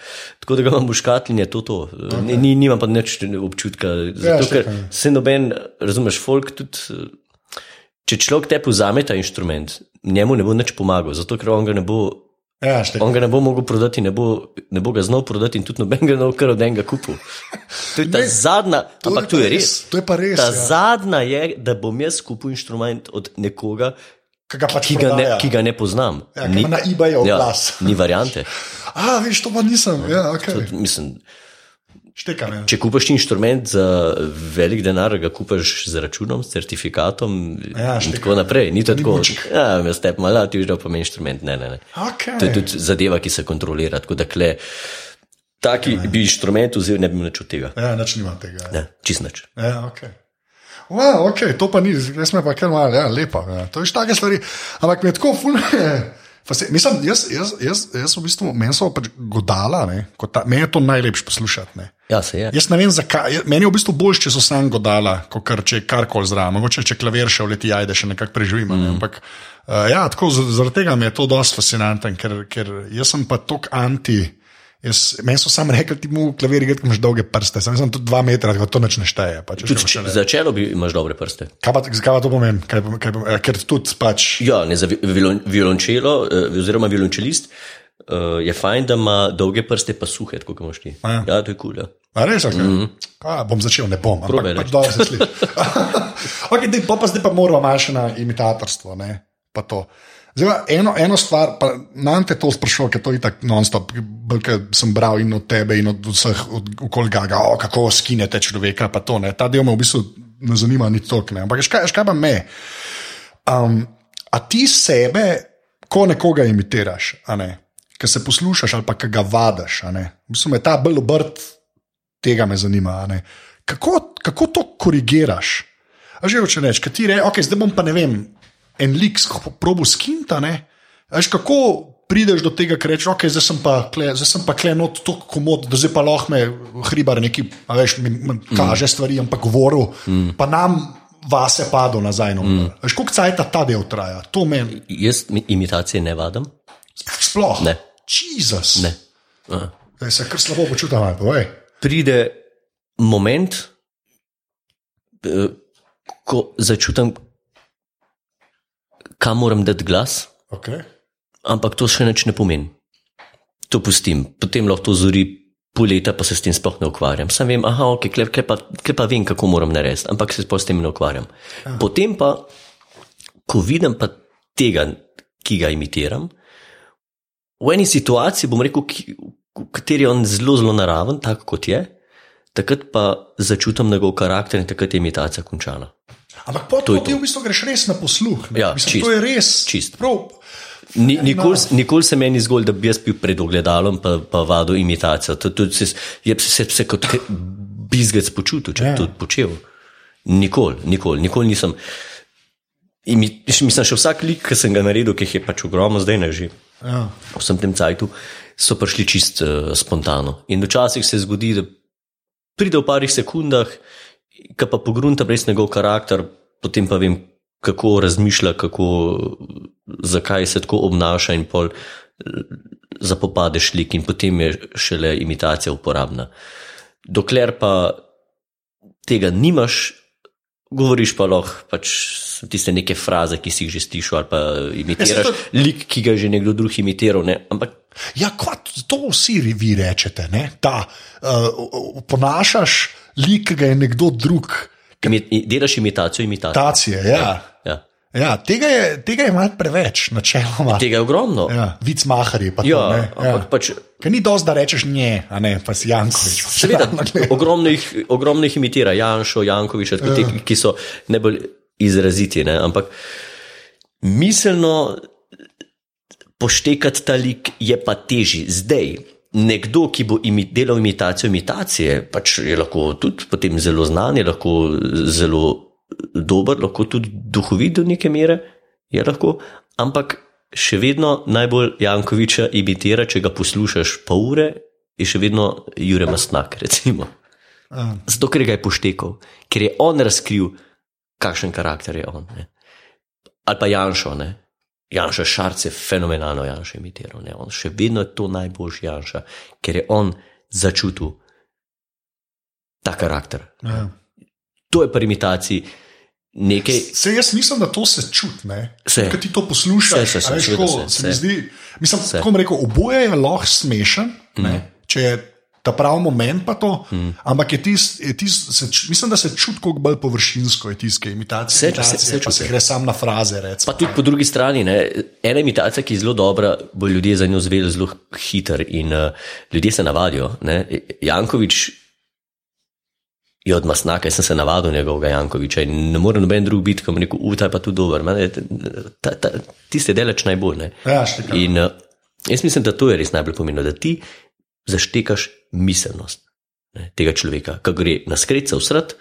Tako da ga imam v škatli, je to to. Okay. Ni, ni, nimam pa nič občutka. Ja, Zato, ker se noben, razumeš, folk tudi. eh, Če človek te vzame ta inštrument, njemu ne bo nič pomagal, zato ker on ga ne bo, Ja, štekam. on ga ne bo mogel prodati, ne bo, ne bo ga znal prodati in tudi noben ga ne bo kar od enega kupil. To je ta Ne, zadnja, to ampak to je res, res. to je pa res, Ta ja. zadnja je, da bom jaz kupil inštrument od nekoga, ga pač ki ga ne, ki ga ne poznam. Ja, ima na eBayu ja, ni variante. *laughs* A, veš, to pa nisem. Ja, okay. Mislim, Štekam. Ja. če kupaš inštrument za velik denar, ga kupaš z računom, s certifikatom Ja, in štekam. tako naprej. Ni to tako, bučk. ja, jaz te malo, ti že pa meni inštrument. Ne, ne, ne. Okay. To je tudi zadeva, ki se kontrolira. Tako da kle, taki bi inštrument vzel, ne bi imel nič od tega. Ja, nič nima tega. Ja. Ne, čist nič. Ja, ok. Wow, ok, to pa ni, res me pa kar malo, ja, lepa. Ja. To je take stvari. Ampak mi je tako ful. *laughs* Fase, mislim, jaz, jaz, jaz, jaz v bistvu, meni so pač godala, ne, ta, meni je to najlepše poslušati. Ne. Ja, se. Jaz ne vem, zakaj. Meni je v bistvu bolj, če so sam godala, kot kar če je karkoli zraven. Mogoče če klavir še v leti ajde, še nekako preživim. Mm. Ampak uh, ja, tako zaradi tega mi je to dosti fascinantno, ker, ker jaz sem pa tok anti. Jaz, meni so sam rekli, ti mu klavir igrati, ko imaš dolge prste. Sam sem tudi dva metra, tako to nič ne šteje. Pač, še ne. Začelo bi imaš dobre prste. Kaj pa, kaj pa to pomeni? Kaj, kaj, eh, ker tudi pač. Ja, ne, za vi- violon, violončelo, eh, oziroma violončelist, eh, je fajn, da ima dolge prste, pa suhe, kot imaš ti. Ja. Ja, to je kul. Cool, ja. A res, okay. mm -hmm. A, bom začel, ne bom. Ampak pač dobro se sliši. *laughs* okay, dej, pa, pa zdaj pa moramo malo še na imitatorstvo. Ne? Pa to. Zdaj, eno, eno stvar, pa nam te to sprašujem, ker to je tako non-stop, ker sem bral in od tebe in od vseh okoli gaga, o, kako skinete človeka, pa to ne. Ta del me v bistvu ne zanima ni toliko, ampak veš kaj, veš kaj pa me. Um, a ti sebe, ko nekoga imitiraš, ne, ki se poslušaš ali pa ki ga ne, v bistvu me ta bolj obrt tega me zanima. Kako, kako to korigiraš? A že če rečeš, ti rečeš, okay, zdaj bom pa ne vem, en lik probo skinta, ne. Veš, kako prideš do tega, ker rečeš, okay, zdaj sem pa kle, zdaj sem pa klenot tako komod, da zdaj pa lahko me hribar neki, a veš, mi, mi kaže stvari, ampak govoril, mm. pa nam vase padlo nazaj. No. Mm. Veš, koliko cajt ta del traja, to meni Jaz mi- imitacije ne vadim. sploh. Ne. Jezus. Ne. Zdaj se kar slabo počutim, ali pa veš. Pride moment, eh, ko začutim, kam moram dati glas, Okay. ampak to še nič ne pomeni. To pustim, potem lahko to zori pol leta, pa se s tem sploh ne ukvarjam. Sam vem, aha, ok, kle, kle, pa, kle pa vem, kako moram narediti, ampak se sploh s tem ne ukvarjam. Ja. Potem pa, ko vidim pa tega, ki ga imitiram, v eni situaciji bom rekel, ki, v kateri je on zelo, zelo naraven, tako kot je, takrat pa začutim njegov karakter in takrat je imitacija končana. Ampak po To je tem ti v bistvu greš res na posluh. ne. Ja, Mislim, čist. to je res. Čist. Prav, Ni, nikoli, nikoli se meni zgolj, da bi jaz bil pred ogledalom pa, pa vadil imitacijo. To, to, se, je se, se kot bizgec počutil, če Ja. to počel. Nikoli, nikoli, nikoli nisem. Imi, mislim, še vsak lik, ki sem ga naredil, ki jih je pač ogromno, zdaj ne že. ja. v vsem tem cajtu, so prišli čist uh, spontano. In včasih se zgodi, da pride v parih sekundah, ki pa pogrunta res njegov karakter, potem pa vem, kako razmišlja, kako, zakaj se tako obnaša in pol eh, zapopadeš lik in potem je šele imitacija uporabna. Dokler pa tega nimaš, govoriš pa lahko pač tiste neke fraze, ki si jih že slišal ali pa imitiraš Ja, lik, ki ga je že nekdo drug imitiral. Ne? Ampak Ja, kvat, to vsi vi rečete. Ne? Ta, uh, ponašaš lik, ki ga je nekdo drug. imi, delaš imitacijo imitacije. Tacije, ja. Ja. Ja, tega, je, tega je malo preveč, načeloma. Tega je ogromno. Ja, Vic maharji pa to. Ja, ne, ampak pač, Ker ni dosti, da rečeš ne, a ne, pa si Jankovič. *laughs* seveda, ogromno jih, ogromno jih imitira, Janšo, Jankovič, ja. te, ki so najbolj izraziti. Ne? Ampak miselno poštekati ta lik je pa teži. Zdaj, nekdo, ki bo imi, delal imitacijo imitacije, pač je lahko tudi potem zelo znan, je lahko zelo dober, lahko tudi duhovit do neke mere, je lahko, ampak še vedno najbolj Jankoviča imitira, če ga poslušaš pol ure, je še vedno Jure Mastnak, recimo. Zato, ker ga je poštekal, ker je on razkril, kakšen karakter je on. Ne. Ali pa Janšo, ne. Janša Šarc je fenomenalno Janša imitiral. Ne. On še vedno je to najboljši Janša, ker je on začutil ta karakter. Ja. To je pri imitaciji nekaj. Se jaz mislim, da to se čuti. Se. Ker ti to poslušaš. Se, se, se, a veš, seveda tako, se, se mi se. zdi, mislim, bom rekel, oboje je lahko smešen, mm. če je ta pravi moment, pa to. Mm. Ampak je tis, je tis, se, mislim, da se čuti kako bolj površinsko je tiske imitacije. Se- se- imitacije, se pa čuti. se gre sam na fraze. Recimo. Pa tudi po drugi strani, ne, ena imitacija, ki je zelo dobra, bo ljudje za njo zveli zelo hiter in uh, ljudje se navadijo. Ne. Jankovič je od Masnaka, jaz sem se navadil njegovega Jankoviča in ne more noben drug biti, ki mu rekel, utaj pa tudi dober. Mene, ta, ta, tiste deleč najbolj. Ne. Ja. In uh, jaz mislim, da to je res najbolj pomembno, da ti zaštekaš miselnost ne, tega človeka, ki gre na skrit, v srd,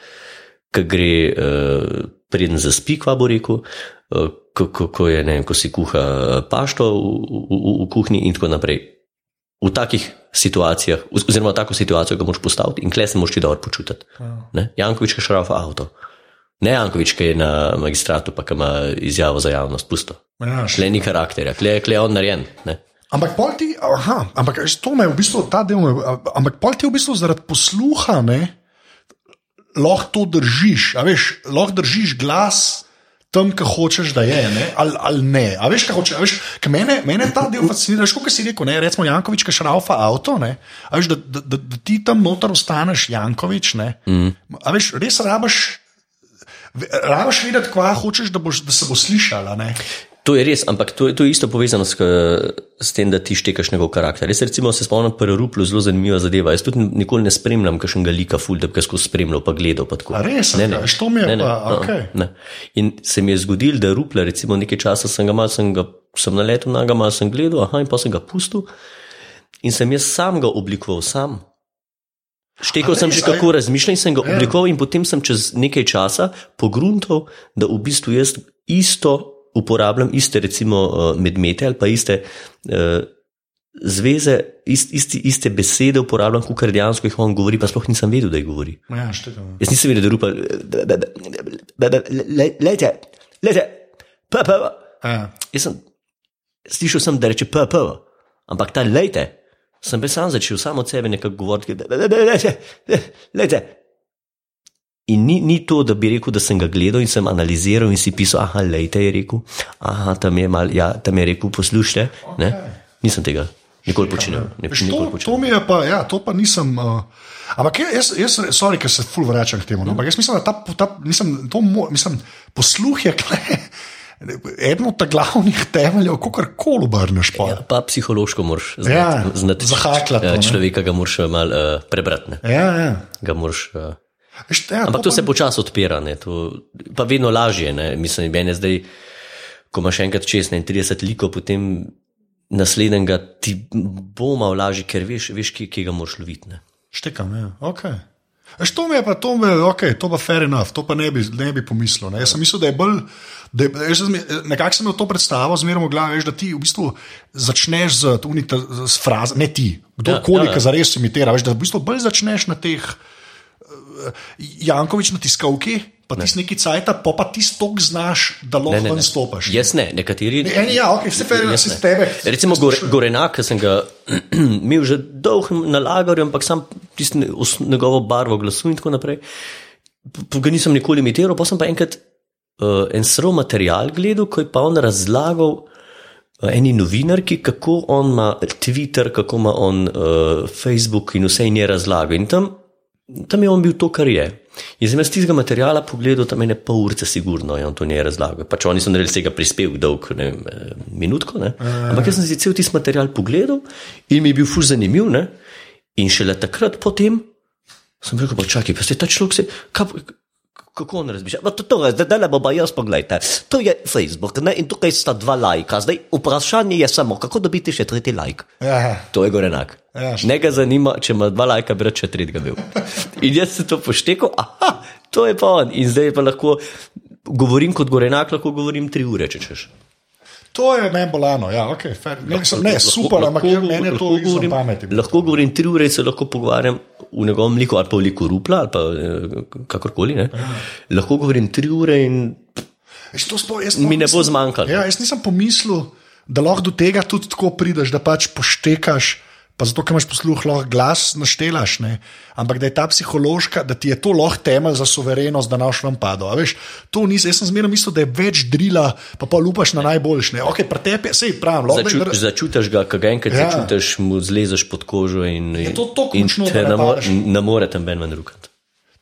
ki gre uh, preden zaspi, kva bo rekel, uh, ko, ko, ko, je, ne, vem, ko si kuha pašto v, v, v, v kuhinji in tako naprej. V takih situacijah, oz- oziroma tako situacijo ga moš postaviti in kle se moš ti dobro počutiti. Ne? Jankovič, ki šrafa avto. Ne Jankovič, ki je na magistratu, pa ki ima izjavo za javnost, pusto. Ja, Kle ni karakterja, kle, kle je on narejen. Ne? Ampak pol ti, aha, ampak to me v bistvu ta del, ampak pol ti v bistvu zaradi posluha, ne, lahko to držiš, a veš, lahko držiš glas tam, ki hočeš, da je, ne, ali, ali ne. A veš, kaj hočeš, veš, kaj mene, mene ta del fascinira, kot si rekel, ne, recimo Jankovič, ki šraufa avto, ne, a veš, da, da, da, da ti tam noter ostaneš Jankovič, ne, mm. a veš, res rabaš. Rabaš vedeti, kva hočeš, da, boš, da se bo slišala. Ne? To je res, ampak to je, to je isto povezano s, s tem, da ti štekaš njegov karakter. Jaz recimo se spomnim pri Ruplu zelo zanimiva zadeva. Jaz tudi nikoli ne spremljam kakšnega lika ful, da bi ga skozi spremljal pa gledal. Pa tako. A res? Ne, ne. To mi je ne, ne, pa, uh-uh, okej. ne. In se mi je zgodil, da Rupla, recimo nekaj časa sem ga mal, sem, ga, sem naletel na ga, mal sem gledal, aha, in pa sem ga pustil. In sem jaz sam ga oblikoval, sam. Štekal sem že, je- kako razmišljam, in sem ga Ja. oblikoval, in potem sem čez nekaj časa pogruntal, da v bistvu jaz isto uporabljam, iste recimo eh, medmete ali pa iste uh, zveze, ist, isti, iste besede uporabljam, kot dejansko jih on govori, pa sploh nisem vedel, da jih govori. Ja, štekam. Jaz nisem vedel, da rupa. Lejte, lejte, pa, pa. Ja. Jaz sem slišal, sem, da reče pa. Ampak ta lejte, sem pa sam začel samo od sebe nekako govoriti, lejte, lejte. In ni, ni to, da bi rekel, da sem ga gledal in sem analiziral in si pisal, aha, lejte je rekel, aha, tam je, mal, ja, tam je rekel, poslušajte. Okay. Nisem tega nikoli počel. Ne, Veš, nikoli to, počel. to mi je pa, ja, to pa nisem. Uh, ampak jaz, jaz, sorry, ker se ful vračam k temu. No, ampak jaz mislim, da ta, ta mislim, to, mo- mislim, posluh je *laughs* kle. eden od glavnih temeljev, kako koli obrneš. Ja, pa psihološko moraš znati, Ja, znati zahaklati, ja, ne. človeka, ga moraš malo uh, prebrati. ne. Ja, ja. Ga Moraš, uh, Veš, ja, ampak to pa- se počasi odpira, ne, to, pa vedno lažje. Ne. Mislim, meni je zdaj, ko imaš enkrat čez 31 liko, potem naslednjega ti bo malo lažje, ker veš, veš kje, kje ga moraš loviti. ne. Štekam, ja. Okay. Eš, to mi je pa, to mi je, okay, to pa fair enough, to pa ne bi, ne bi pomislil. Ne. Jaz sem mislil, da je bolj, da je, nekako sem imel to predstavo, zmerno v glavi, veš, da ti v bistvu začneš z, unita, z frazo, ne ti, kdorkoli, Ja, ja, ja. ki zares imitira, veš, da v bistvu bolj začneš na teh eh, Jankovič na tiskovki, pa ti neki cajt, pa pa ti stok znaš, da lahko ven stopiš. Jaz ne, nekateri. Eni, ja, ok, vse fair enough, Jaz si ne. s tebe. Recimo Gore, Gorenak, sem ga *clears throat* imel že dolgo na lagarju, ampak sam tisto ne- os- njegovo barvo glasu in tako naprej. Ga nisem nikoli imitiral, pa sem pa enkrat uh, en srov material gledal, ko je pa on razlagal uh, eni novinarki, kako on ima Twitter, kako ima on uh, Facebook in vse in je razlagal. In tam, tam je on bil to, kar je. In sem jaz tistega materiala pogledal, tam je ne pol urce, sigurno je on to njej razlagal. Pač oni so naredili vsega prispevek, dolg, ne vem, eh, minutko, ne. Ampak jaz sem si cel tisti material pogledal in mi je bil fuz zanimiv, ne. In šele takrat potem sem rekel, pa čakaj, pa se ta človek se, kaj, kako on razmišlja? Pa To, to, zdaj, zdaj bomo jaz pogledajte. To je Facebook ne? in tukaj sta dva lajka. Zdaj vprašanje je samo, kako dobiti še tretji lajk. Ja, To je gorenak. Ja, ne ga zanima, če ima dva lajka, bi še tretjega bil. *laughs* In jaz se to poštekal, aha, to je pa on. In zdaj pa lahko govorim kot gorenak, lahko govorim tri ure, če češ. To je meni bolano, ja, ok, fair. Ne, sem, ne super, ampak ja, meni je to izven govorim, pameti. lahko govorim tri ure in se lahko pogovarjam v njegovem liku ali pa v liku rupla ali pa eh, kakorkoli. Ne. Lahko govorim tri ure in Veš, to sploh- jaz mi ne bo zmanjkalo. Ja, jaz nisem pomislil, da lahko do tega tudi tako prideš, da pač poštekaš. Pa zato, ker imaš posluh, lahko glas naštelaš, ne? ampak da je ta psihološka, da ti je to lahko temelj za suverenost, da naš vam pado. A Veš, to nisem, jaz sem zmerno mislil, da je več drila, pa pa lupaš na najboljš. Okay, Pretepe, sej pravim, lahko Začu, da- začutiš ga, kaj enkrat Ja. ja. začutiš, mu zlezeš pod kožo in, in, to toliko in močno, te ne, ne more tam ben ven rukati.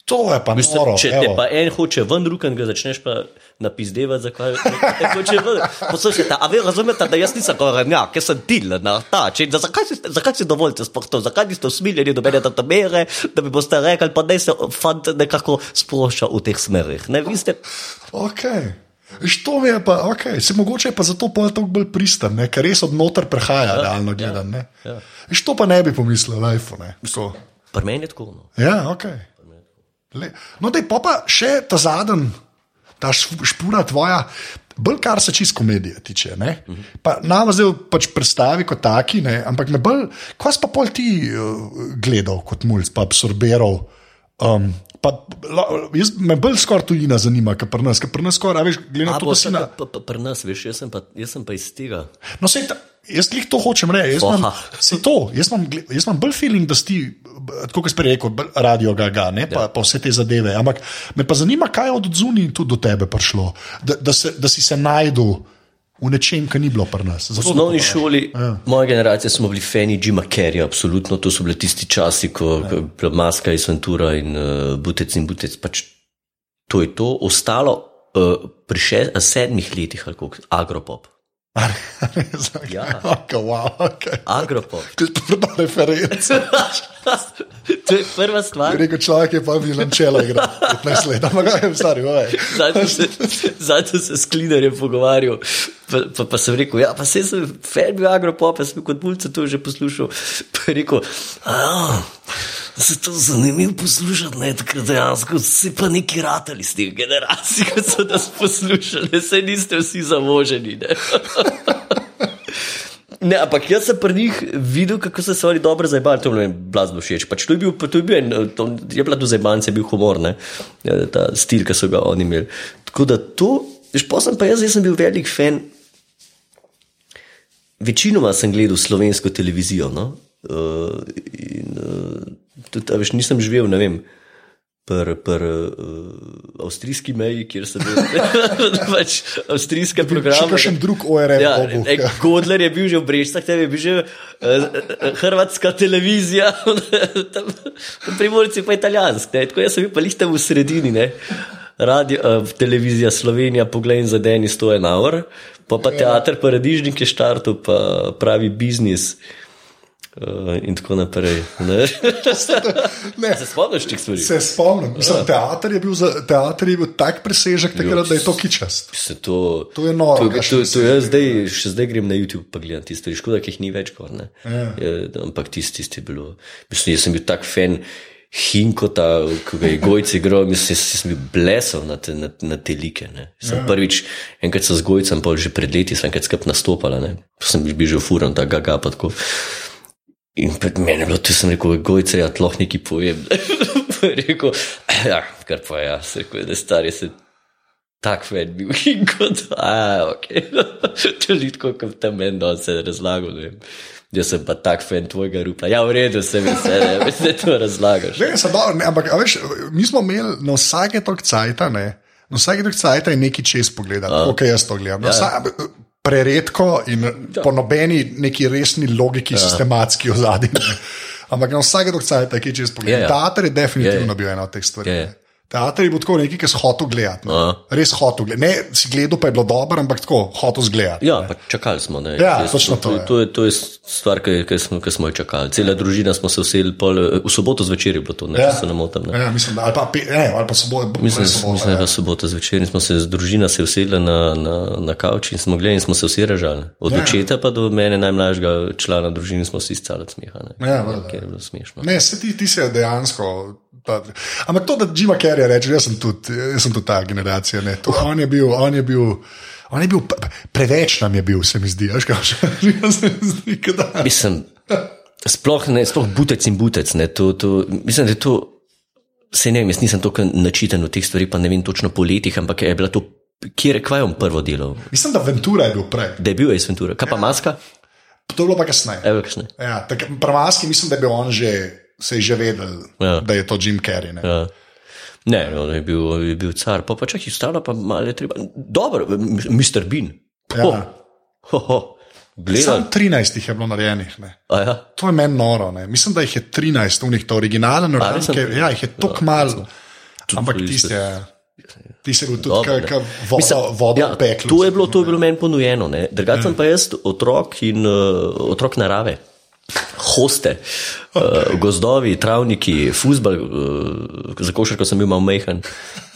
To je pa Mislim, noro. če te evo. pa en hoče ven rukati, ga začneš pa napizdevati, zakaj te hoče ven. Poslušajte, a vi razumete, da jaz nisem korenjak, jaz sem dil na ta način. Da Zakaj si, zakaj si dovolite sploh to? Zakaj niste usmiljeni do mene do mere, da bi boste rekli, pa da se fant nekako sprošča v teh smerih. Ne, vi ste Okay. To mi je pa, okay. se mogoče je pa zato pol toliko bolj pristan, ne? ker res od noter prehaja, ja, realno gledano. Ja, ja. To pa ne bi pomislil, lajfo. pri meni je tako. No. Ja, ok. Le. No, da je pa, še ta zadnji, ta šp- špuna tvoja, bolj kar se čist komedije tiče. ne. Pa Nama zdaj pač predstavi kot taki, ne? ampak me bolj, kaj si pa pol ti uh, gledal kot mulj, pa absorbiral. Um, pa, la, jaz, me bolj skoraj tujina zanima, kot pri nas, ker pri nas skoraj, a veš, A to, da si na. pa, pa pri nas, veš, jaz sem pa, jaz sem pa iz tega. No, sej, ta, jaz glih to hočem reči. Jaz, imam- to, jaz, imam, jaz imam bolj feeling, da si, tako kot si prej rekel, bolj radio ga, ga ne, pa, pa vse te zadeve. Ampak me pa zanima, kaj je od zunaj tudi do tebe prišlo, da, da, se, da si se najdel v nečem, kar ni bilo pri nas. V osnovni šoli, ja. moja generacija, smo bili fani Jima Carreya, absolutno. To so bili tisti časi, ko ja. je bila maska iz Ventura in uh, Butec in Butec. Pač to je to. Ostalo uh, pri še, sedmih letih, ali kako, agropop. *laughs* Ja. okay, wow, okay. Agropop. Prva referenca. *laughs* *laughs* to je prva stvar. Rekel človek je pa vilančela igra 15 let, ampak kaj je stari, oj. Zadnjič se, zadnjič se s Klinarjem pogovarjal, pa, pa, pa sem rekel, ja, pa se sem fan bil agropop, jaz sem kot mulce to že poslušal. Pa je rekel, se to zanimivo poslušati, ne, takrat dejansko si pa neki ratali s teh generacij, ki so nas poslušali, se niste vsi zavoženi. *laughs* Ne. Ampak jaz sem pri njih videl, kako so se oni dobro zabavali, to mi je blazno všeč. Pač to je bil, to je bil en, to je bila tu zabavnica, je bil humor, ne, Ja, ta stil, ki so ga oni imeli. Tako da to, veš, pa sem pa jaz, jaz sem bil velik fan. Večinoma sem gledal slovensko televizijo. No? Uh, in, uh, tudi, veš, nisem živel, ne vem, pri pr, uh, avstrijski meji, kjer sem bil *laughs* pač avstrijske Še programe. kakšen drug ORM. Ja, e, ja. Godler je bil že v Brežicah, tam je bil že uh, hrvatska televizija, *laughs* tam, primorci pa italijanski. Ne? Tako jaz sem bil pa lih tam v sredini. Ne? radio, uh, televizija Slovenija, poglej za Deni 100 en hour, pa pa teater Paradižnik je štartu, pa pravi biznis. Uh, in tako naprej. Ne? *laughs* Ne. Se spomniš teh stvari? Se spomnim. Mislim, teater, je bil za, teater je bil tak presežek, takrat, da je to kičast. Se to, To je noro, To, to, še to jaz zdaj, še zdaj grem na YouTube pa gledam tiste stvari. Škoda, ki jih ni več. Gor. Ja. Je, ampak tisti tisti je bilo. Mislim, jaz sem bil tak fan Hinkota, ki ga je Gojci igral, mislim, jaz sem bil blesel na te, na, na te like. Ne. Sem ja. prvič, enkrat sem z Gojcem, pol že pred leti, sem enkrat skrb nastopala, ne. Pa sem bil že furan, ta gaga pa tako. In pred meni je bilo, tu sem rekel, Gojce, ja, tloh neki povem. *laughs* Je rekel, ja, kar pa ja, se rekel, da je star, jaz sem tak fan bil *laughs* in kot, a, ok. *laughs* to je tako, kot tam meni, da se razlagal, ne vem. Jaz sem pa tak fan tvojega rupa. Ja, v redu, se mi se, ne, veš, da to razlagaš. Ne, se dobro, ne, ampak veš, mi smo imeli na vsake tok cajta, ne, na vsake tok cajta je neki čez pogledati, ok, jaz to gledam. Ja. Vsa, preredko in ja. po nobeni neki resni logiki, ja. sistematski ozadji. ne. Ampak na vsake tok cajta je čez pogledati. Ja, ja. Teater je definitivno Ja, ja. bil ena od teh stvari. Ja, ja. Ne. Teater je bil tako nekaj, ki si hotel gledati. No. Aha. Res hotel gledati. Ne, si gledal, pa je bilo dobro, ampak tako hotel zgledati. Ja, čakali smo. Ne. Ja, Jaz- točno to to, je. to, je, to je stvar, ki, ki, smo, ki smo jo čakali. Cela družina smo se vseli, pol, v soboto zvečer je bilo to, ne, Ja. ja. se ne motim. Ne. Ja, mislim, ali pa, pe- ne, ali pa soboto. Mislim, mislim, da je bila sobota zvečer in smo se z družina se usedli na, na, na kavč in smo gledali in smo se vsi ražali. Od Ja. očeta pa do mene najmlajšega člana družine smo vsi stali od smeha. Ne. Ja, valjda. Ker je bilo smešno. Ne, se ti, ti si dejansko. Ta, ampak to, da Jima Carrey reče, jaz sem tudi, jaz sem tudi ta generacija. Ne, to, on je bil, on je bil. On je bil pre- preveč nam je bil, se mi zdi. Veš, kaj, *laughs* mi zdi. Mislim, sploh ne, sploh butec in butec. Ne, to, to, mislim, da je to. Se ne vem, jaz nisem tako načiten v teh stvarih, pa ne vem točno po letih, ampak je bila to, kje je on prvo delo, Mislim, da Ventura je bil prej. da je bil Ace Ventura, kaj pa maska, To je bilo pa kasneje. evo kakšne. Ja, tak, Prvaski mislim, da je bil on že, se je že vedel, Ja. da je to Jim Carrey. Ne. Ja. Ne, on je bil, je bil car, pa, pa čak jih stala, pa malo je treba. Dobro, Mr. Bean. Ja. Ho, ho. Sam 13 jih je bilo narejenih. Ja. To je meni noro. Ne. Mislim, da jih je 13, unih, to originalen, sem- ja, jih je tako malo. Ampak tiste je. Ti si bil tudi kot voda, voda ja, v peklu. to, je bilo, bilo meni ponujeno. Drugače sem pa jaz otrok in uh, otrok narave. Hoste, uh, gozdovi, travniki, fusbal, uh, za košarko sem bil malo mehen,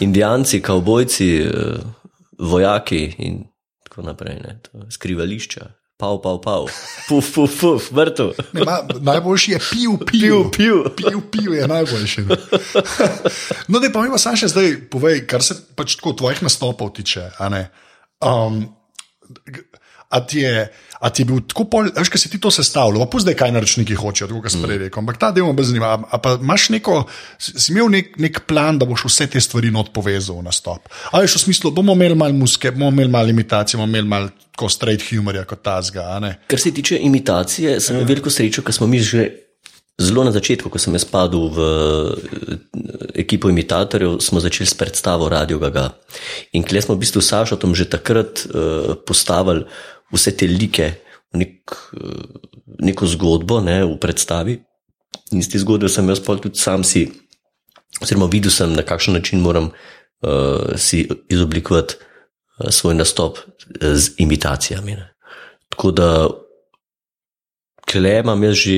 indijanci, kavbojci, uh, vojaki in tako naprej, ne, to, skrivališča, pav, pav, pav, puf, puf, puf, vrtu. Ne, ma, najboljši je pil, pil, pil. pil, pil je najboljši. *laughs* No, da pa mi pa sam še zdaj povej, kar se pač tako tvojih nastopov tiče. ne. Um, A ti, je, a ti je bil tako pol, veš, kaj si ti to sestavljal, pa zdaj kaj naročniki hočejo, tako kot sem prej rekel. Ampak ta del me zanima. A, a pa imaš neko, si imel nek, nek plan, da boš vse te stvari not povezal v nastop. A veš, v smislu, bomo imeli malo muske, bomo imeli malo imitacije, bomo imeli malo tako straight humorja kot tazga. Kar se tiče imitacije, sem imel veliko srečo, ker smo mi že zelo na začetku, ko sem jaz padel v eh, ekipo imitatorjev, smo začeli s predstavo Radio Gaga. In kle smo v bistvu s Sašotom že takrat uh, postavili vse te like v nek, uh, neko zgodbo ne, v predstavi. In iz te zgodbe sem jaz pol tudi sam si, oziroma videl sem, na kakšen način moram uh, si izoblikovati uh, svoj nastop eh, z imitacijami. Ne. Tako da Kle imam jaz že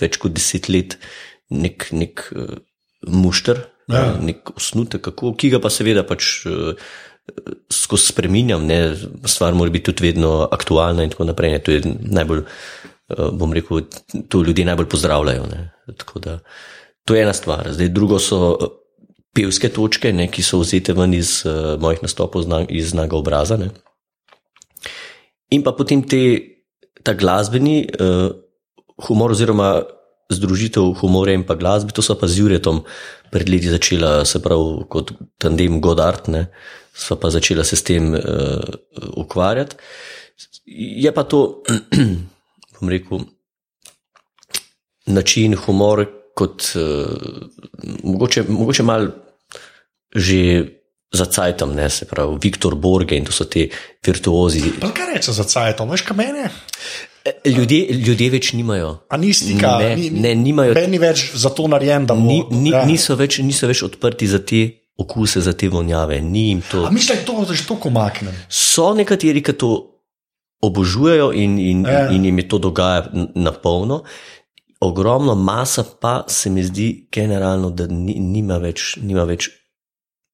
več kot deset let nek, nek uh, mušter, ja. nek osnutek, kako, ki ga pa seveda pač uh, skozi spremenjam. Ne, stvar mora biti tudi vedno aktualna in tako naprej. Ne, to je najbolj, uh, bom rekel, to ljudje najbolj pozdravljajo. Ne, tako da, to je ena stvar. Zdaj, drugo so uh, pevske točke, ne, ki so vzete ven iz uh, mojih nastopov zna, iz znaga obraza. Ne. In pa potem te, ta glasbeni uh, humor, oziroma združitev humorja in pa glasbe, to so pa z Juretom pred leti začela, se pravi, kot tandem Godard, ne, sva pa začela se s tem uh, ukvarjati. Je pa to, *clears throat* bom rekel, način humor, kot uh, mogoče, mogoče mal že za cajtom, ne se pravi, Viktor Borge in to so te virtuozi. Pa kaj reče za cajtom, veš, kaj meni? Ljudje, ljudje več nimajo. A ni stika, Ne, ni, ne, nimajo- Ben ni več za to narejen, da bo, Ni, ni, ja. niso, več, niso več odprti za te okuse za te vonjave, misliš, da je to že tako omaknjeno? So nekateri, ki to obožujejo in, in, Ja. in jim je to dogaja na polno. Ogromno masa pa se mi zdi generalno, da ni, nima več. Nima več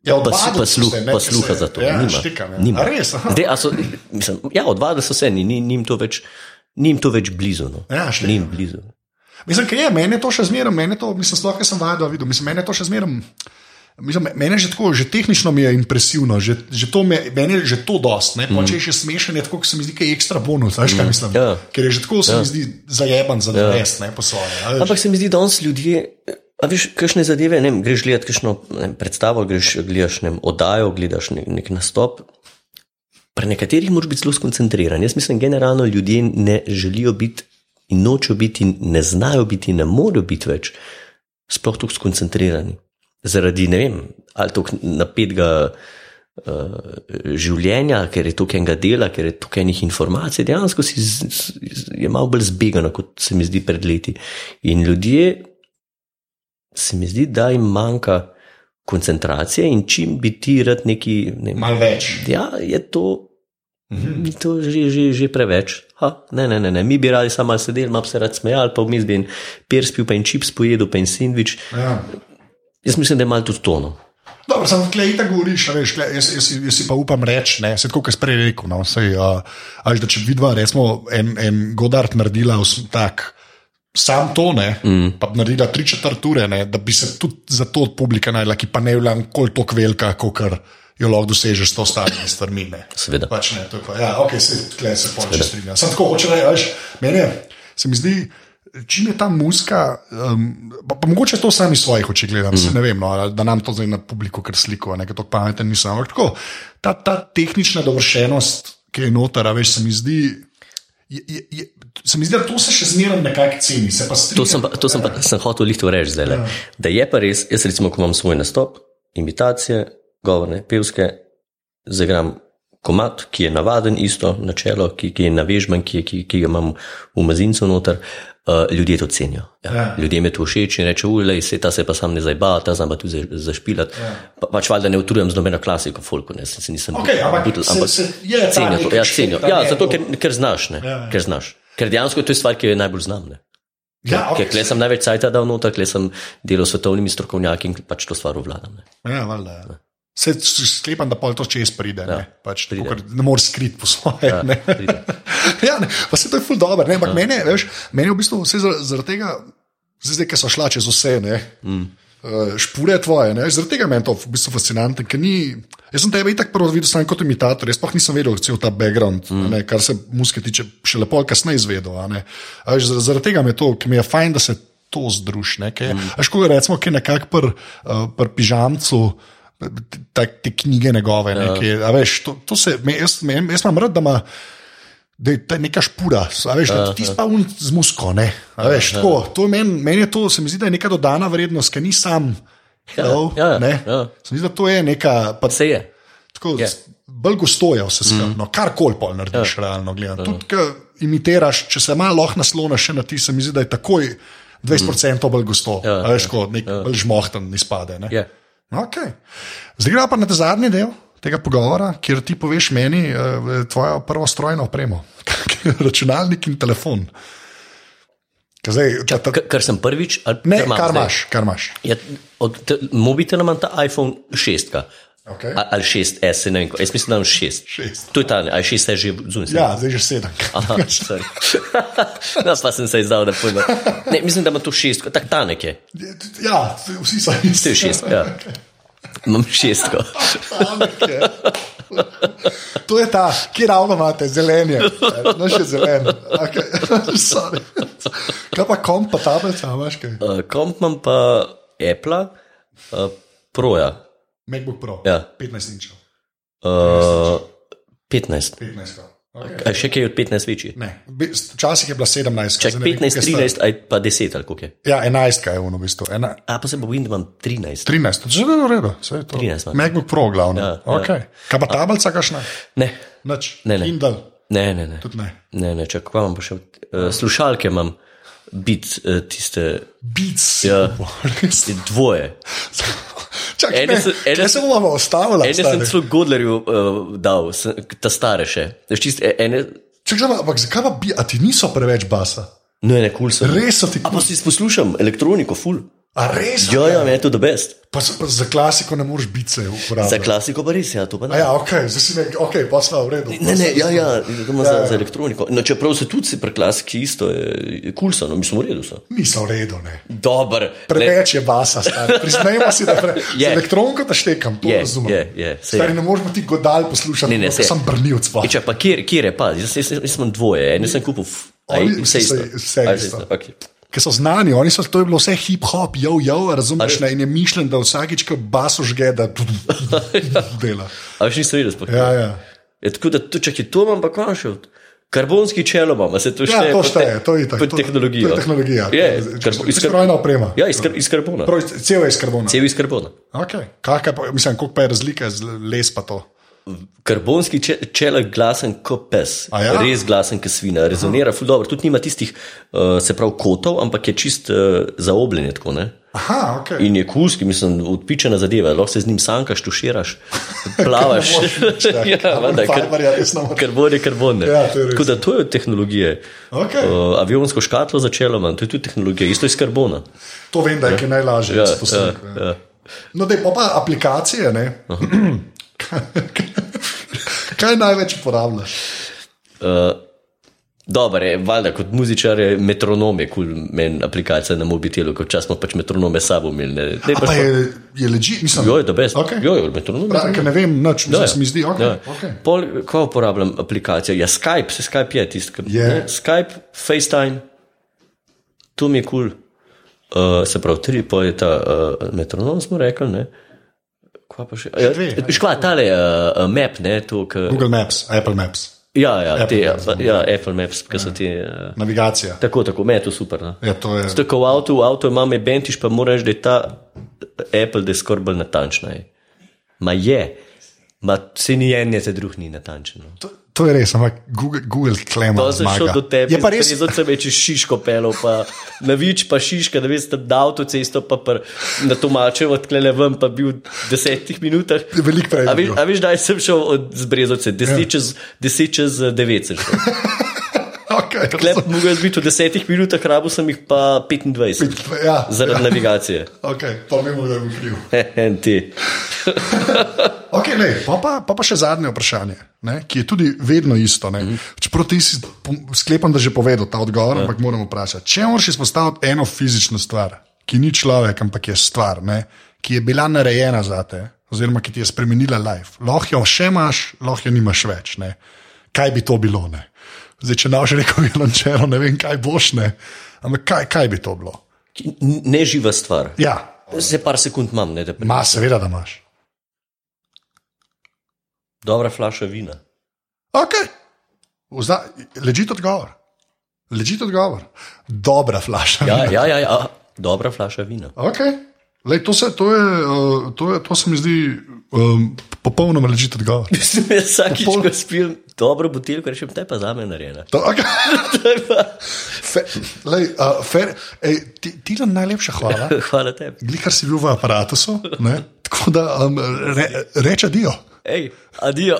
Ja, Pa, odvadili pa, so sluh, se, ne, pa ker sluha se- za to. Ja, nima. štikam, ja. nima. A res? Zdaj, so, mislim, ja, odvadili so se, ni, ni, ni, jim to več, ni jim to več blizu. No. Ja, štekam. ni blizu. Mislim, ker je, meni je to še zmeraj, meni to, mislim, sploh, sem vajdal videl, mislim, meni je to še zmeraj. Mislim, meni je že tako, že tehnično mi je impresivno, že, že to me, meni je že to dost. Mm. Če je še smešen, je tako, se mi zdi, da je ekstra bonus. Veš, kaj mislim? Ja. Ker je že tako, se ja. mi zdi zajeban za Ja. res, ne po svoje. a veš. Ampak se mi zdi, da danes ljudje, a veš, kakšne zadeve, ne greš gledati kakšno ne predstavo, greš gledaš ne oddajo, gledaš nek, nek nastop. Pri nekaterih moraš biti zelo skoncentriran. Jaz mislim, generalno ljudje ne želijo biti in nočejo biti, ne znajo biti, ne morejo biti več sploh tako skoncentrirani. Zaradi ne vem, ali to napetega uh, življenja, ker je toliko enega dela, ker je toliko enih informacij, dejansko si z, z, je malo bolj zbegano, kot se mi zdi pred leti. In ljudje, se mi zdi, da jim manjka koncentracije in čim bi ti rad neki. Ne, Malo več. ja, je to. Ni to že, že, že preveč. Ha, ne, ne, ne, ne, mi bi radi samo sedeli, malo se rad smejali, pa vmes bi en pers pil, pa en čips pojedel, pa en sendvič. Ja. Jaz mislim, da je malo tudi tono. Dobro, samo tle itak govoriš, a veš, tle, jaz, jaz, si- jaz si pa upam reči, ne, se tako, kot si prej rekel, no, sej, uh, až da če vidva, recimo, en, en Godard naredila vs- tak, sam to, ne, mm. pa bi naredila tri četrt ure, ne, da bi se tudi za to od publika najdela, ki pa ne je bila nikoli tako velika, kot jo lahko dosežeš s to starimi stvarmi. Seveda. Pač ne, to je pa, ja, ok, se, tle se polče strinjam. Sam tako hoče reči, veš, meni je, se mi zdi, čim je ta muska, um, pa, pa mogoče to sami svojih oči gledam, mm. ne vem, no, da nam to zdaj na publiku kar sliko, nekaj tako pameten nisem. Ampak tako, ta, ta tehnična dovršenost, ki je noter, a veš, se mi zdi. Je, je, je, se mi zdi, da to se še zmeraj nekako ceni. Se To sem, pa, to sem, pa, sem hotel lihto reči zdaj. Ja. Da je pa res, jaz recimo, ko imam svoj nastop, imitacije, govorne, pevske, zagram komat, ki je navaden, isto načelo, ki, ki je navežban, ki, ki, ki ga imam v mazincu noter. Uh, ljudje to cenijo. Ja. Ja. Ljudje me to všeč in reče, ulej, se ta se pa sam ne zajba, ta znam pa tudi za- zašpilati. Ja. Pa, pač valjda ne utrujem z nobeno klasiko, folko, ne, se, se nisem Okej, ampak butel, se- se- je cenijo to. Ja, cenijo. Ja, zato, to- ker, ker znaš, ne, Ja, ja. ker znaš. Ker dejansko je to stvar, ki jo najbolj znam. Ne. Ja, Ker okay, kle sem največ cajta dal noter, kle sem delal s svetovnimi strokovnjaki in pač to stvar obvladam. Ne. Ja, valjda, ja. Se sklepam, da pol to čez pride. Ja, ne, pač, pride. ker ne moreš skriti po svoje. Ja, ne. *laughs* ja, ne, pa se to je ful dobro. Ampak ja. meni, je, je v bistvu vse zaradi, tega, zdaj, ki so šla čez vse, ne, mm. Uh, špure tvoje, ne, zaradi tega meni je to v bistvu fascinantno. ker Ni, jaz sem tebe itak prvo videl samo kot imitator, jaz pa nisem vedel cel ta background, mm. ne, kar se muske tiče, še lepo kasneje izvedel. Zaradi, tega mi je to, ker mi je fajn, da se to združi. Mm. Až ko rečemo, ki je nekako pri uh, pr pižamcu. Te, te knjige njegove, ne, ki, veš, to, to se, me, jaz, me, jaz imam rad, da ima da je ta neka špura, veš, da ti spavn z musko, veš, tako, to meni, meni je to, se mi zdi, da je neka dodana vrednost, ki ni sam, hello, ja, ja, ne, ja. se mi zdi, da to je neka, pa Se je. tako, Je. bolj gostoja vse skupaj, no, karkoli pol narediš, ja. realno gledano. Tudi, ko imitiraš, če se malo nasloniš na ti, se mi zdi, da je takoj 20% bolj gosto, Ja, veš, kot nek bolj žmohten izpade, ne. Je. Okay. Zdaj gremo pa na ta zadnji del tega pogovora, kjer ti poveš meni uh, tvojo prvo strojno opremo, *laughs* računalnik in telefon. Ka Zdaj, ta, ta, K- Kar sem prvič, ali ne, kar zdaj? imaš, kar imaš. Ja, od te- mobitela imam ta iPhone 6. Okay. A- Ali 6S, ne vem, jaz mislim, da imam 6. Šest. To je ta, ali 6 je že zunaj. Ja, zdaj že sedem. Aha, sorry. *laughs* no, pa sem se izdal, da pojma. Ne, mislim, da ima to 6, tako ta nek je. Ja, vsi so isti. To je 6, ja. Imam 6. To je ta, ki ravno imate, zelenje. No, še zelen. Okay. *laughs* Kaj pa komp, pa tablica, imaš kaj? Uh, komp imam pa Apple, uh, Proja. MacBook Pro. Ja. 15 inčov. Uh, 15. 15. Okay. Še kaj od 15 večji? Ne, včasih je bila 17. Čak zdaj ne vem, 15, koliko je 13 ali pa 10 ali koliko je. Ja, 11 je ono v bistvu. Ena, A pa se bo bojim, da imam 13. 13, to je že v redu. saj je to. 13 imam. MacBook Pro, glavno. Ja, Ja, okay. Kaj pa tablica, kašna? Ne, Nič. Ne, ne. Kindle, ne, ne. ne. tudi ne. Ne, ne, čak, kva imam pa še uh, slušalke, imam bit uh, tiste Beats. Ja. *laughs* Dvoje. *laughs* Čakaj, Ene ne, se- ene ene se bomo ostavili. Ene sem celo Godlerju uh, dal, sem, ta stare še. Čist, e- ene, Čakaj, ampak zakaj pa bi, a ti niso preveč basa? no, ene kul cool sem. Res so ti A pa si poslušam elektroniko, ful. A res? Ja, ja, meni je to the best. Pa, pa za klasiko ne moreš biti se Za uporabljati. klasiko pa res, ja, to pa A ne. ja, ok, zdaj si ne, ok, pa sva v redu. Ne, ne, ja, ja, Ja, za, ja. za elektroniko. No, čeprav se tudi pri klasiki isto, je kul cool so, no, mi smo v redu. So. Niso v redu, ne. Dober. Ne, Preveč je basa, stari. Priznajmo si, da pre... *laughs* Je. z elektronko te štekam, to Je, razumem. je, je, sej Stari, ne moreš ti godal poslušati, Ne, ne, sej. sem brnil cva. E, če pa kjer, kjer je pa, jaz, jaz, jaz sem dvoje, en sem kupil, a vse isto. vse A, isto. Okay. Ker so znani, oni so, to je bilo vse hip-hop, jo, jo, razumeš, ne, in je mišljen, da vsakič, ko baso žge, da dela. A več nisem videl sploh. Ja, ja. Je tako da tu čakaj, to imam pa končal. Karbonski čelo imam, a se to Ja, šteje? to pod te- šteje, to je itak. pod to- tehnologijo. To je tehnologija. Je, To karbo, iz, kar, strojna oprema. ja, iz, kar, iz karbona. Prav, cel je iz karbona. Cel iz karbona. Okay. Kakaj pa, mislim, koliko pa je razlika z les pa to? Karbonski če- čelik glasen kot pes, A ja? res glasen kot svina, rezonira, ful dobro. Tudi nima tistih, uh, se pravi, kotov, ampak je čist uh, zaobljen. je Tako, ne? Aha, ok. In je kuski, mislim, odpičena zadeva, lahko se z njim sankaš, tuširaš, plavaš. *laughs* Ja, je res *laughs* ne moreš. karbon je karbon. Ja. Tako da to je od tehnologije. Okej. Uh, avionsko škatlo začelo manj, to je tudi tehnologija, isto iz karbona. To vem, da je kaj najlažje. Ja, Ja, ja, ja. No, da pa, pa aplikacije, ne. Kaj največ uporabljaš? Uh, Dobro, je, valjda, kot muzičar je metronom, je kul cool, meni aplikacija na mobitelu, kot čas smo pač metronome sabo imeli. Ne, ne, A pa je, je leži, mislim. Jo, je to best. Okej. Jo, je metronom. Ker ne vem, nič, Ja, ja, ja. se mi zdi, ok. Ja. okay. Pol, ko uporabljam aplikacijo? Ja, Skype, se Skype je tisti, ki Je. ne, Skype, FaceTime, to mi je kul. Cool. Uh, se pravi, tri, pa je ta uh, metronom, smo rekli. Ne? Kva pa še? Ja, ajde. škva, tale uh, map, ne, to, k, Google Maps, Apple Maps, ja, ja, Apple te, Maps, ja, ja, Apple Maps, ki so ti. Uh, navigacija. tako, tako, me je to super. No? Ja, to je. Zato, ko v avtu, v avtu imam bentiš, pa moraš, da je ta Apple, da je skoraj bolj natančna. Je. Ma je, ma se ni en, je te drug ni natančen. No. To, to je res, ampak Google, Google klema. To sem šel do tebe, Je pa res. Zelo se več šiško pelov, pa na vič, pa šiška, da veste, da avtocesto, pa pr, na Tomačevo odklele ven, pa bil v desetih minutah. Veliko prej A veš, a veš, da sem šel od Zbrezovce, deset, ja. čez, deset čez devet sem šel. Okay, Klep mogel jaz biti v desetih minutah, rabo sem jih pa 25. ja, Zaradi ja. navigacije. okay, pa ne morem, da bi kriv. En ti. *laughs* Okay, lej, pa, pa, pa pa še zadnje vprašanje, ne, ki je tudi vedno isto. Mm -hmm. Čeprav ti si sklepam, da že povedal ta odgovor, ja. ampak moram vprašati. Če moraš izpostaviti eno fizično stvar, ki ni človek, ampak je stvar, ne, ki je bila narejena za te, oziroma ki ti je spremenila life, lahko jo še imaš, lahko jo nimaš več. Ne. Kaj bi to bilo? Ne? Zdaj, če naš rekel, violončelo, ne vem, kaj boš, ne. ampak kaj, kaj bi to bilo? Neživa stvar. Ja, Se par sekund imam, ne, da pri... ma, seveda, da imaš. Dobra flaša vina. Ok, ležite odgovor. Ležite odgovor. Dobra flaša. Ja, ja, ja, ja. dobra flaša vina. Okay. Lej, to, se, to, je, uh, to, je, to se mi zdi um, popolnoma ležite odgovor. *laughs* Vsakič, Popoln- ko spim dobro buteljko, rečem, te pa za me narejena. *laughs* To, okay. Pa- Fe, lej, uh, fer, ej, ti, ti nam najlepša hvala. *laughs* Hvala tebi. Glihar si bil v aparatu, ne? tako da um, re, reče dio. Ej, adijo.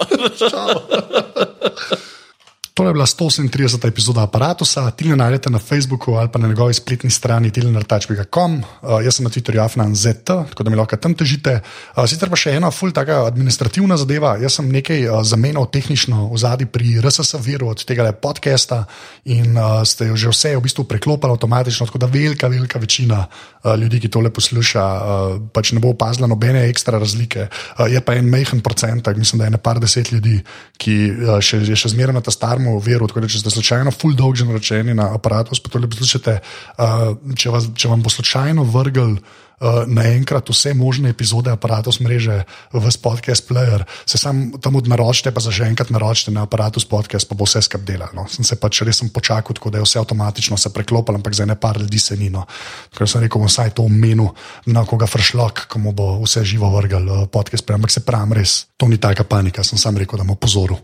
To je bila 138. epizoda aparata. Tilne najdete na Facebooku ali pa na njegovi spletni strani tilnertač.com. Uh, jaz sem na Twitterju afnan.zet, tako da mi lahko tam težite. Uh, sicer pa še ena ful taka administrativna zadeva. Jaz sem nekaj uh, zamenjal tehnično v zadnji pri RSS viru od tega podcasta in uh, ste jo že vse v bistvu preklopili avtomatično, tako da velika, velika večina uh, ljudi, ki tole posluša, uh, pač ne bo opazila nobene ekstra razlike. Uh, je pa en majhen procentek, mislim, da je ne par deset ljudi, ki uh, še, še zmeraj na ta starem veru. Tako da, če ste slučajno full dog že naročeni na aparatu, pa to le poslušate, uh, če, vas, če vam bo slučajno vrgel. Uh, naenkrat vse možne epizode aparata mreže v podcast player, se sam tam odnaročite, pa za že enkrat naročite na aparatu podcast, pa bo vse skup delal. No. Sem se pač res počakal, tako da je vse avtomatično se preklopilo, ampak za ne par ljudi se ni. No. Ker sem rekel, vsaj to omenil na koga fršlok, ko mu bo vse živo vrgel uh, podcast player, ampak se pravim res, to ni taka panika, sem sam rekel, da mu pozoril.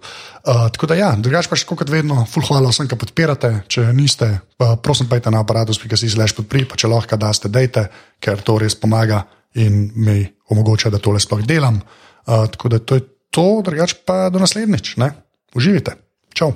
Uh, tako da ja, drugač pa še kot vedno, full hvala vsem, ki podpirate, če niste, pa prosim, pejte na aparatus.si slash podpri, pa če lahko daste, dejte, ker to res pomaga in mi omogoča, da tole sploh delam. Uh, tako da to je to, drugače pa do naslednjič. Ne? Uživite. Čau.